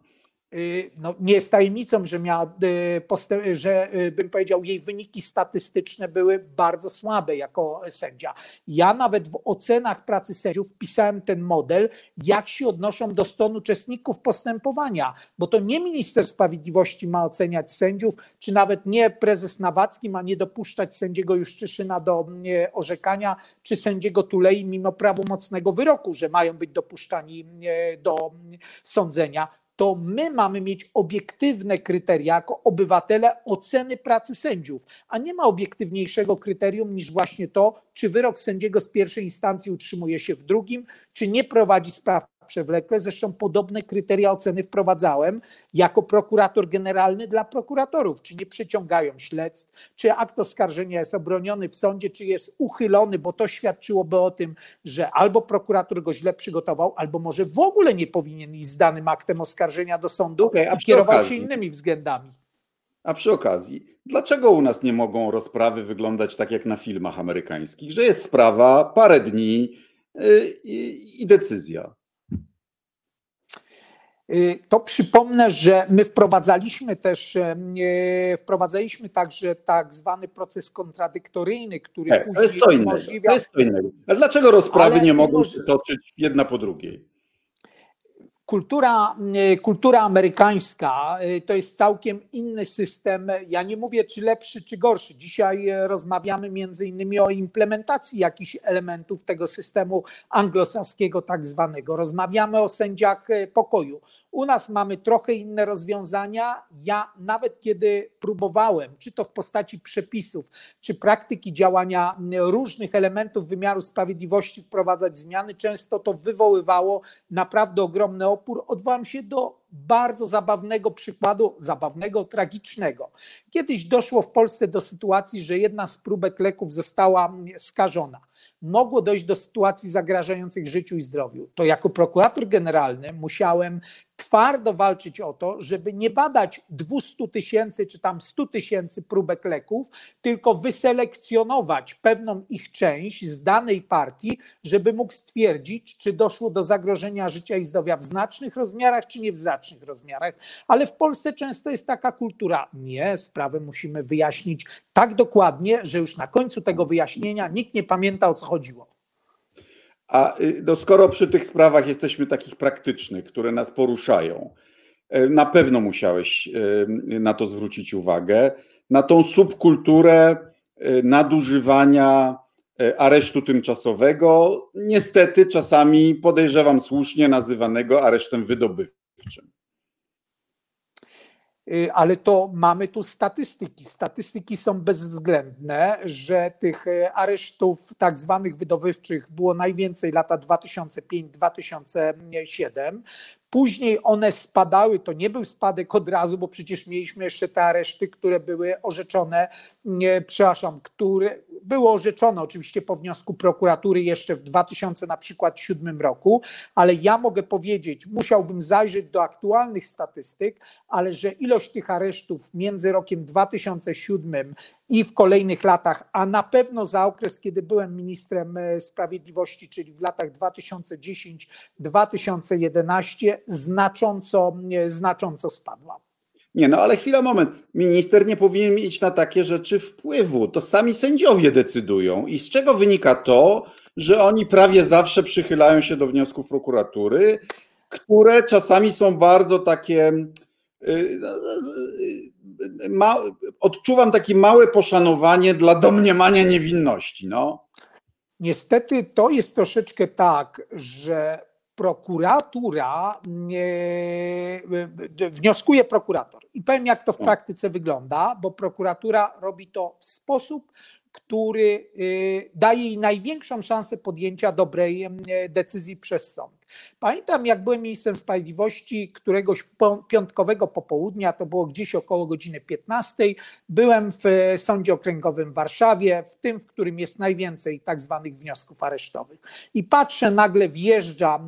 B: Y, no, nie jest tajemnicą, że, miała, y, że y, bym powiedział, jej wyniki statystyczne były bardzo słabe jako sędzia. Ja nawet w ocenach pracy sędziów pisałem ten model, jak się odnoszą do stanu uczestników postępowania, bo to nie minister sprawiedliwości ma oceniać sędziów, czy nawet nie prezes Nawacki ma nie dopuszczać sędziego Juszczyszyna do orzekania, czy sędziego Tulei mimo prawomocnego wyroku, że mają być dopuszczani do sądzenia to my mamy mieć obiektywne kryteria jako obywatele oceny pracy sędziów, a nie ma obiektywniejszego kryterium niż właśnie to, czy wyrok sędziego z pierwszej instancji utrzymuje się w drugim, czy nie prowadzi spraw przewlekłe. Zresztą podobne kryteria oceny wprowadzałem jako prokurator generalny dla prokuratorów. Czy nie przyciągają śledztw, czy akt oskarżenia jest obroniony w sądzie, czy jest uchylony, bo to świadczyłoby o tym, że albo prokurator go źle przygotował, albo może w ogóle nie powinien iść z danym aktem oskarżenia do sądu okay, i kierował okazji, się innymi względami.
A: A przy okazji, dlaczego u nas nie mogą rozprawy wyglądać tak jak na filmach amerykańskich, że jest sprawa, parę dni yy, i decyzja?
B: Y, to przypomnę, że my wprowadzaliśmy też, wprowadzaliśmy także tak zwany proces kontradyktoryjny, który
A: e, później to jest co innego, umożliwia... To jest co innego. A dlaczego rozprawy Ale nie mogą się toczyć jedna po drugiej?
B: Kultura, e, kultura amerykańska e, to jest całkiem inny system. Ja nie mówię, czy lepszy, czy gorszy. Dzisiaj e, rozmawiamy między innymi o implementacji jakichś elementów tego systemu anglosaskiego, tak zwanego. Rozmawiamy o sędziach pokoju. U nas mamy trochę inne rozwiązania. Ja nawet kiedy próbowałem, czy to w postaci przepisów, czy praktyki działania różnych elementów wymiaru sprawiedliwości wprowadzać zmiany, często to wywoływało naprawdę ogromny opór. Odwołam się do bardzo zabawnego przykładu, zabawnego, tragicznego. Kiedyś doszło w Polsce do sytuacji, że jedna z próbek leków została skażona mogło dojść do sytuacji zagrażających życiu i zdrowiu, to jako prokurator generalny musiałem twardo walczyć o to, żeby nie badać 200 tysięcy czy tam 100 tysięcy próbek leków, tylko wyselekcjonować pewną ich część z danej partii, żeby mógł stwierdzić, czy doszło do zagrożenia życia i zdrowia w znacznych rozmiarach, czy nie w znacznych rozmiarach. Ale w Polsce często jest taka kultura, nie, sprawę musimy wyjaśnić tak dokładnie, że już na końcu tego wyjaśnienia nikt nie pamięta o co chodziło.
A: A y, no, skoro przy tych sprawach jesteśmy takich praktycznych, które nas poruszają, y, na pewno musiałeś y, na to zwrócić uwagę, na tą subkulturę nadużywania aresztu tymczasowego, niestety czasami podejrzewam słusznie nazywanego aresztem wydobywczym.
B: Y, ale to mamy tu statystyki. Statystyki są bezwzględne, że tych y, aresztów tak zwanych wydobywczych było najwięcej lata 2005-2007. Później one spadały, to nie był spadek od razu, bo przecież mieliśmy jeszcze te areszty, które były orzeczone, nie, przepraszam, które było orzeczone oczywiście po wniosku prokuratury jeszcze w 2000 na przykład roku, ale ja mogę powiedzieć, musiałbym zajrzeć do aktualnych statystyk, ale że ilość tych aresztów między rokiem 2007 i w kolejnych latach, a na pewno za okres, kiedy byłem ministrem e, sprawiedliwości, czyli w latach 2010-2011, znacząco, e, znacząco spadła.
A: Nie, no ale chwila, moment. Minister nie powinien mieć na takie rzeczy wpływu. To sami sędziowie decydują. I z czego wynika to, że oni prawie zawsze przychylają się do wniosków prokuratury, które czasami są bardzo takie. Y, no, ma, odczuwam takie małe poszanowanie dla domniemania niewinności. No.
B: Niestety to jest troszeczkę tak, że prokuratura, wnioskuje prokurator. I powiem, jak to w praktyce wygląda, bo prokuratura robi to w sposób, który y, daje jej największą szansę podjęcia dobrej decyzji przez sąd. Pamiętam, jak byłem ministrem sprawiedliwości, któregoś piątkowego popołudnia, to było gdzieś około godziny 15, byłem w Sądzie Okręgowym w Warszawie, w tym, w którym jest najwięcej tak zwanych wniosków aresztowych. I patrzę, nagle wjeżdża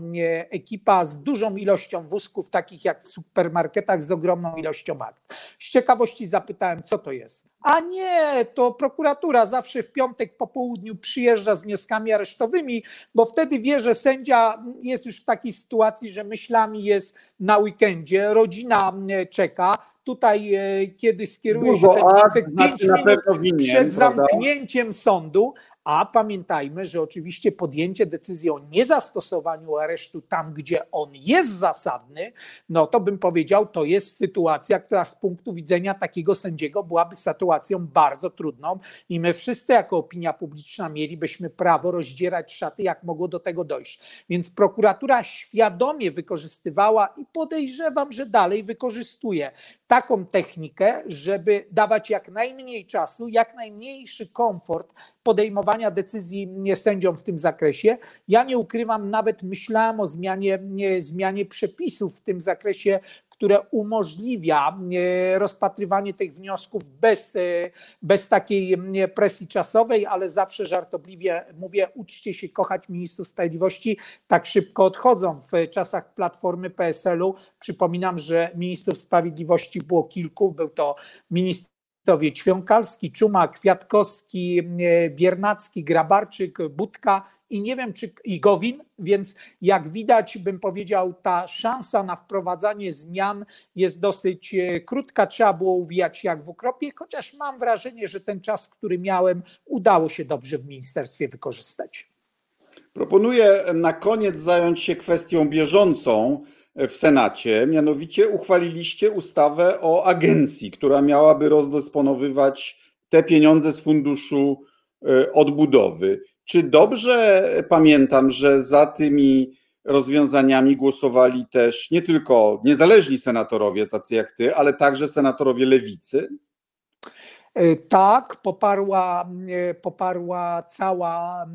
B: ekipa z dużą ilością wózków, takich jak w supermarketach, z ogromną ilością akt. Z ciekawości zapytałem, co to jest. A nie, to prokuratura zawsze w piątek po południu przyjeżdża z wnioskami aresztowymi, bo wtedy wie, że sędzia jest już w takiej sytuacji, że myślami jest na weekendzie, rodzina e, czeka. Tutaj, e, kiedy skieruje się ten wniosek 5 znaczy minut przed zamknięciem sądu, a pamiętajmy, że oczywiście podjęcie decyzji o niezastosowaniu aresztu tam, gdzie on jest zasadny, no to bym powiedział, to jest sytuacja, która z punktu widzenia takiego sędziego byłaby sytuacją bardzo trudną i my wszyscy jako opinia publiczna mielibyśmy prawo rozdzierać szaty, jak mogło do tego dojść. Więc prokuratura świadomie wykorzystywała i podejrzewam, że dalej wykorzystuje taką technikę, żeby dawać jak najmniej czasu, jak najmniejszy komfort podejmowania decyzji sędziom w tym zakresie. Ja nie ukrywam, nawet myślałem o zmianie, zmianie przepisów w tym zakresie, które umożliwia rozpatrywanie tych wniosków bez, bez takiej presji czasowej, ale zawsze żartobliwie mówię, uczcie się kochać ministrów sprawiedliwości, tak szybko odchodzą. W czasach Platformy PSL-u przypominam, że ministrów sprawiedliwości było kilku, był to minister Ministrowie Ćwiąkalski, Czuma, Kwiatkowski, Biernacki, Grabarczyk, Budka i nie wiem, czy i Gowin, więc jak widać, bym powiedział, ta szansa na wprowadzanie zmian jest dosyć e, krótka. Trzeba było uwijać jak w ukropie, chociaż mam wrażenie, że ten czas, który miałem, udało się dobrze w ministerstwie wykorzystać.
A: Proponuję na koniec zająć się kwestią bieżącą w Senacie, mianowicie uchwaliliście ustawę o agencji, która miałaby rozdysponowywać te pieniądze z funduszu e, odbudowy. Czy dobrze pamiętam, że za tymi rozwiązaniami głosowali też nie tylko niezależni senatorowie, tacy jak ty, ale także senatorowie lewicy?
B: E, tak, poparła, e, poparła cała,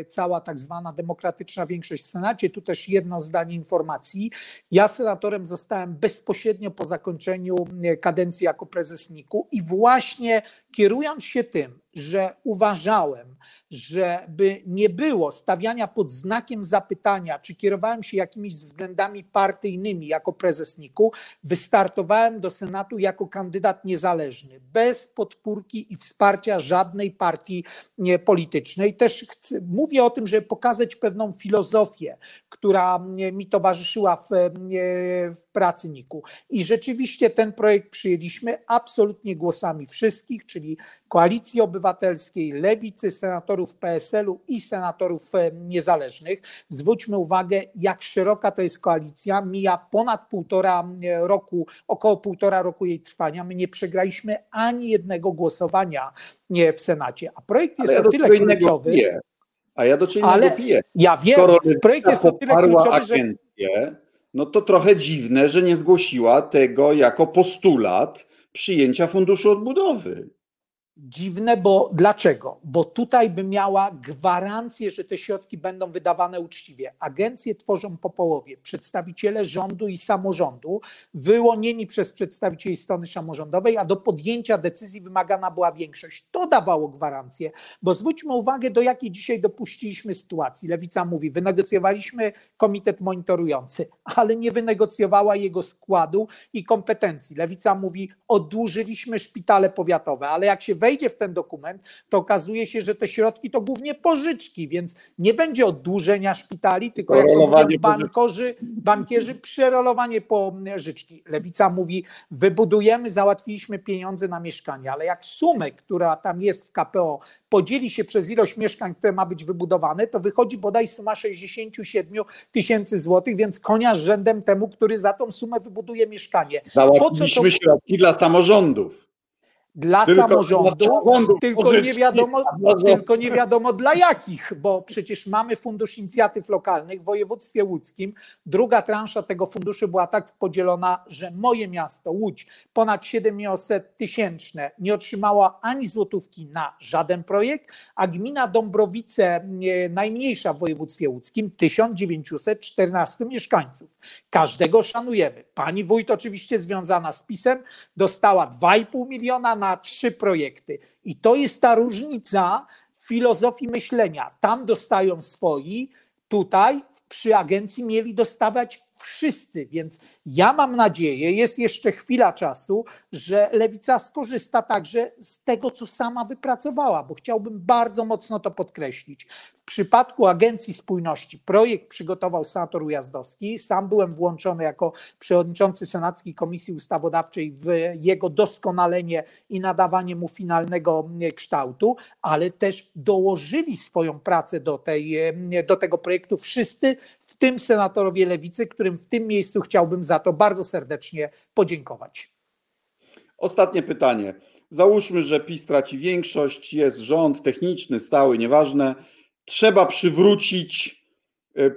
B: e, cała tak zwana demokratyczna większość w Senacie. Tu też jedno zdanie informacji. Ja senatorem zostałem bezpośrednio po zakończeniu kadencji jako prezes NIK-u i właśnie kierując się tym, że uważałem, żeby nie było stawiania pod znakiem zapytania, czy kierowałem się jakimiś względami partyjnymi jako prezes NIK-u, wystartowałem do Senatu jako kandydat niezależny, bez podpórki i wsparcia żadnej partii politycznej. Też chcę, mówię o tym, żeby pokazać pewną filozofię, która mi towarzyszyła w, w pracy NIK-u. I rzeczywiście ten projekt przyjęliśmy absolutnie głosami wszystkich, czyli Koalicji Obywatelskiej, Lewicy, senatorów PSL-u i senatorów e, niezależnych. Zwróćmy uwagę, jak szeroka to jest koalicja. Mija ponad półtora e, roku, około półtora roku jej trwania. My nie przegraliśmy ani jednego głosowania w Senacie. A projekt jest ja o tyle kluczowy.
A: Piję. A ja do czego
B: ale
A: piję.
B: Ja wiem, Skoro projekt jest o tyle kluczowy,
A: agencję, że... no to trochę dziwne, że nie zgłosiła tego jako postulat przyjęcia Funduszu Odbudowy.
B: Dziwne, bo dlaczego? Bo tutaj by miała gwarancję, że te środki będą wydawane uczciwie. Agencje tworzą po połowie przedstawiciele rządu i samorządu, wyłonieni przez przedstawicieli strony samorządowej, a do podjęcia decyzji wymagana była większość. To dawało gwarancję, bo zwróćmy uwagę, do jakiej dzisiaj dopuściliśmy sytuacji. Lewica mówi, wynegocjowaliśmy komitet monitorujący, ale nie wynegocjowała jego składu i kompetencji. Lewica mówi, odłużyliśmy szpitale powiatowe, ale jak się wejdzie w ten dokument, to okazuje się, że te środki to głównie pożyczki, więc nie będzie oddłużenia szpitali, tylko jak bankorzy, bankierzy przerolowanie pożyczki. Lewica mówi, wybudujemy, załatwiliśmy pieniądze na mieszkanie, ale jak sumę, która tam jest w KPO, podzieli się przez ilość mieszkań, które ma być wybudowane, to wychodzi bodaj suma 67 tysięcy złotych, więc konia z rzędem temu, który za tą sumę wybuduje mieszkanie.
A: Załatwiliśmy to... środki dla samorządów
B: dla tylko samorządów, tylko nie, wiadomo, tylko nie wiadomo dla jakich, bo przecież mamy Fundusz Inicjatyw Lokalnych w województwie łódzkim. Druga transza tego funduszu była tak podzielona, że moje miasto, Łódź, ponad 700 tysięczne, nie otrzymała ani złotówki na żaden projekt, a gmina Dąbrowice, najmniejsza w województwie łódzkim, 1914 mieszkańców. Każdego szanujemy. Pani wójt oczywiście związana z PiSem dostała 2,5 miliona na trzy projekty. I to jest ta różnica w filozofii myślenia. Tam dostają swoi, tutaj przy agencji mieli dostawać wszyscy, więc ja mam nadzieję, jest jeszcze chwila czasu, że lewica skorzysta także z tego, co sama wypracowała, bo chciałbym bardzo mocno to podkreślić. W przypadku Agencji Spójności projekt przygotował senator Ujazdowski. Sam byłem włączony jako przewodniczący Senackiej Komisji Ustawodawczej w jego doskonalenie i nadawanie mu finalnego kształtu, ale też dołożyli swoją pracę do, tej, do tego projektu wszyscy, w tym senatorowie lewicy, którym w tym miejscu chciałbym za to bardzo serdecznie podziękować.
A: Ostatnie pytanie. Załóżmy, że PiS traci większość, jest rząd techniczny, stały, nieważne. Trzeba przywrócić e, e,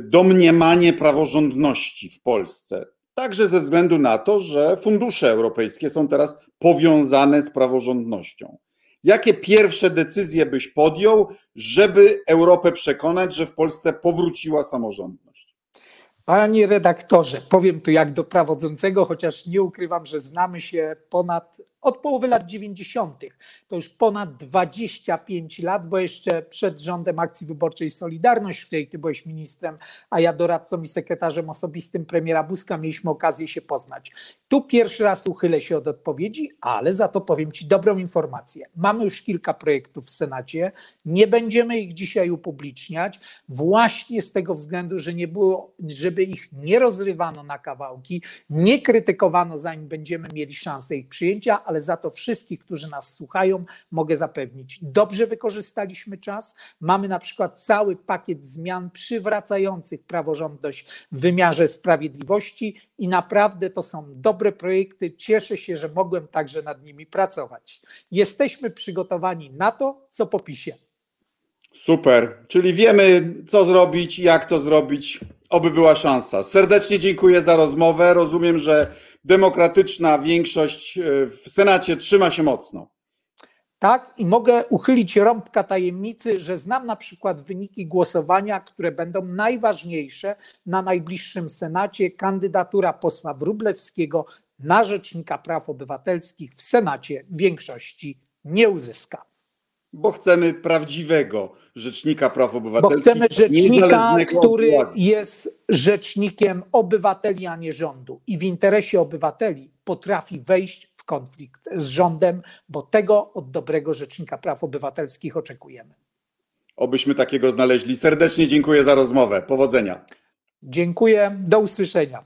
A: domniemanie praworządności w Polsce. Także ze względu na to, że fundusze europejskie są teraz powiązane z praworządnością. Jakie pierwsze decyzje byś podjął, żeby Europę przekonać, że w Polsce powróciła samorządność?
B: Panie redaktorze, powiem tu jak do prowadzącego, chociaż nie ukrywam, że znamy się ponad od połowy lat 90. To już ponad 25 lat, bo jeszcze przed rządem Akcji Wyborczej Solidarność, w której ty byłeś ministrem, a ja doradcą i sekretarzem osobistym premiera Buzka, mieliśmy okazję się poznać. Tu pierwszy raz uchylę się od odpowiedzi, ale za to powiem ci dobrą informację. Mamy już kilka projektów w Senacie, nie będziemy ich dzisiaj upubliczniać, właśnie z tego względu, że nie było, żeby ich nie rozrywano na kawałki, nie krytykowano, zanim będziemy mieli szansę ich przyjęcia, ale ale za to wszystkich, którzy nas słuchają, mogę zapewnić, dobrze wykorzystaliśmy czas. Mamy na przykład cały pakiet zmian przywracających praworządność w wymiarze sprawiedliwości i naprawdę to są dobre projekty. Cieszę się, że mogłem także nad nimi pracować. Jesteśmy przygotowani na to, co po PiSie.
A: Super, czyli wiemy, co zrobić, jak to zrobić, oby była szansa. Serdecznie dziękuję za rozmowę. Rozumiem, że demokratyczna większość e, w Senacie trzyma się mocno.
B: Tak, i mogę uchylić rąbka tajemnicy, że znam na przykład wyniki głosowania, które będą najważniejsze na najbliższym Senacie. Kandydatura posła Wrublewskiego na Rzecznika Praw Obywatelskich w Senacie większości nie uzyska.
A: Bo chcemy prawdziwego rzecznika praw
B: Bo
A: obywatelskich.
B: chcemy rzecznika, który jest rzecznikiem obywateli, a nie rządu. I w interesie obywateli potrafi wejść w konflikt z rządem, bo tego od dobrego rzecznika praw obywatelskich oczekujemy.
A: Obyśmy takiego znaleźli. Serdecznie dziękuję za rozmowę. Powodzenia.
B: Dziękuję. Do usłyszenia.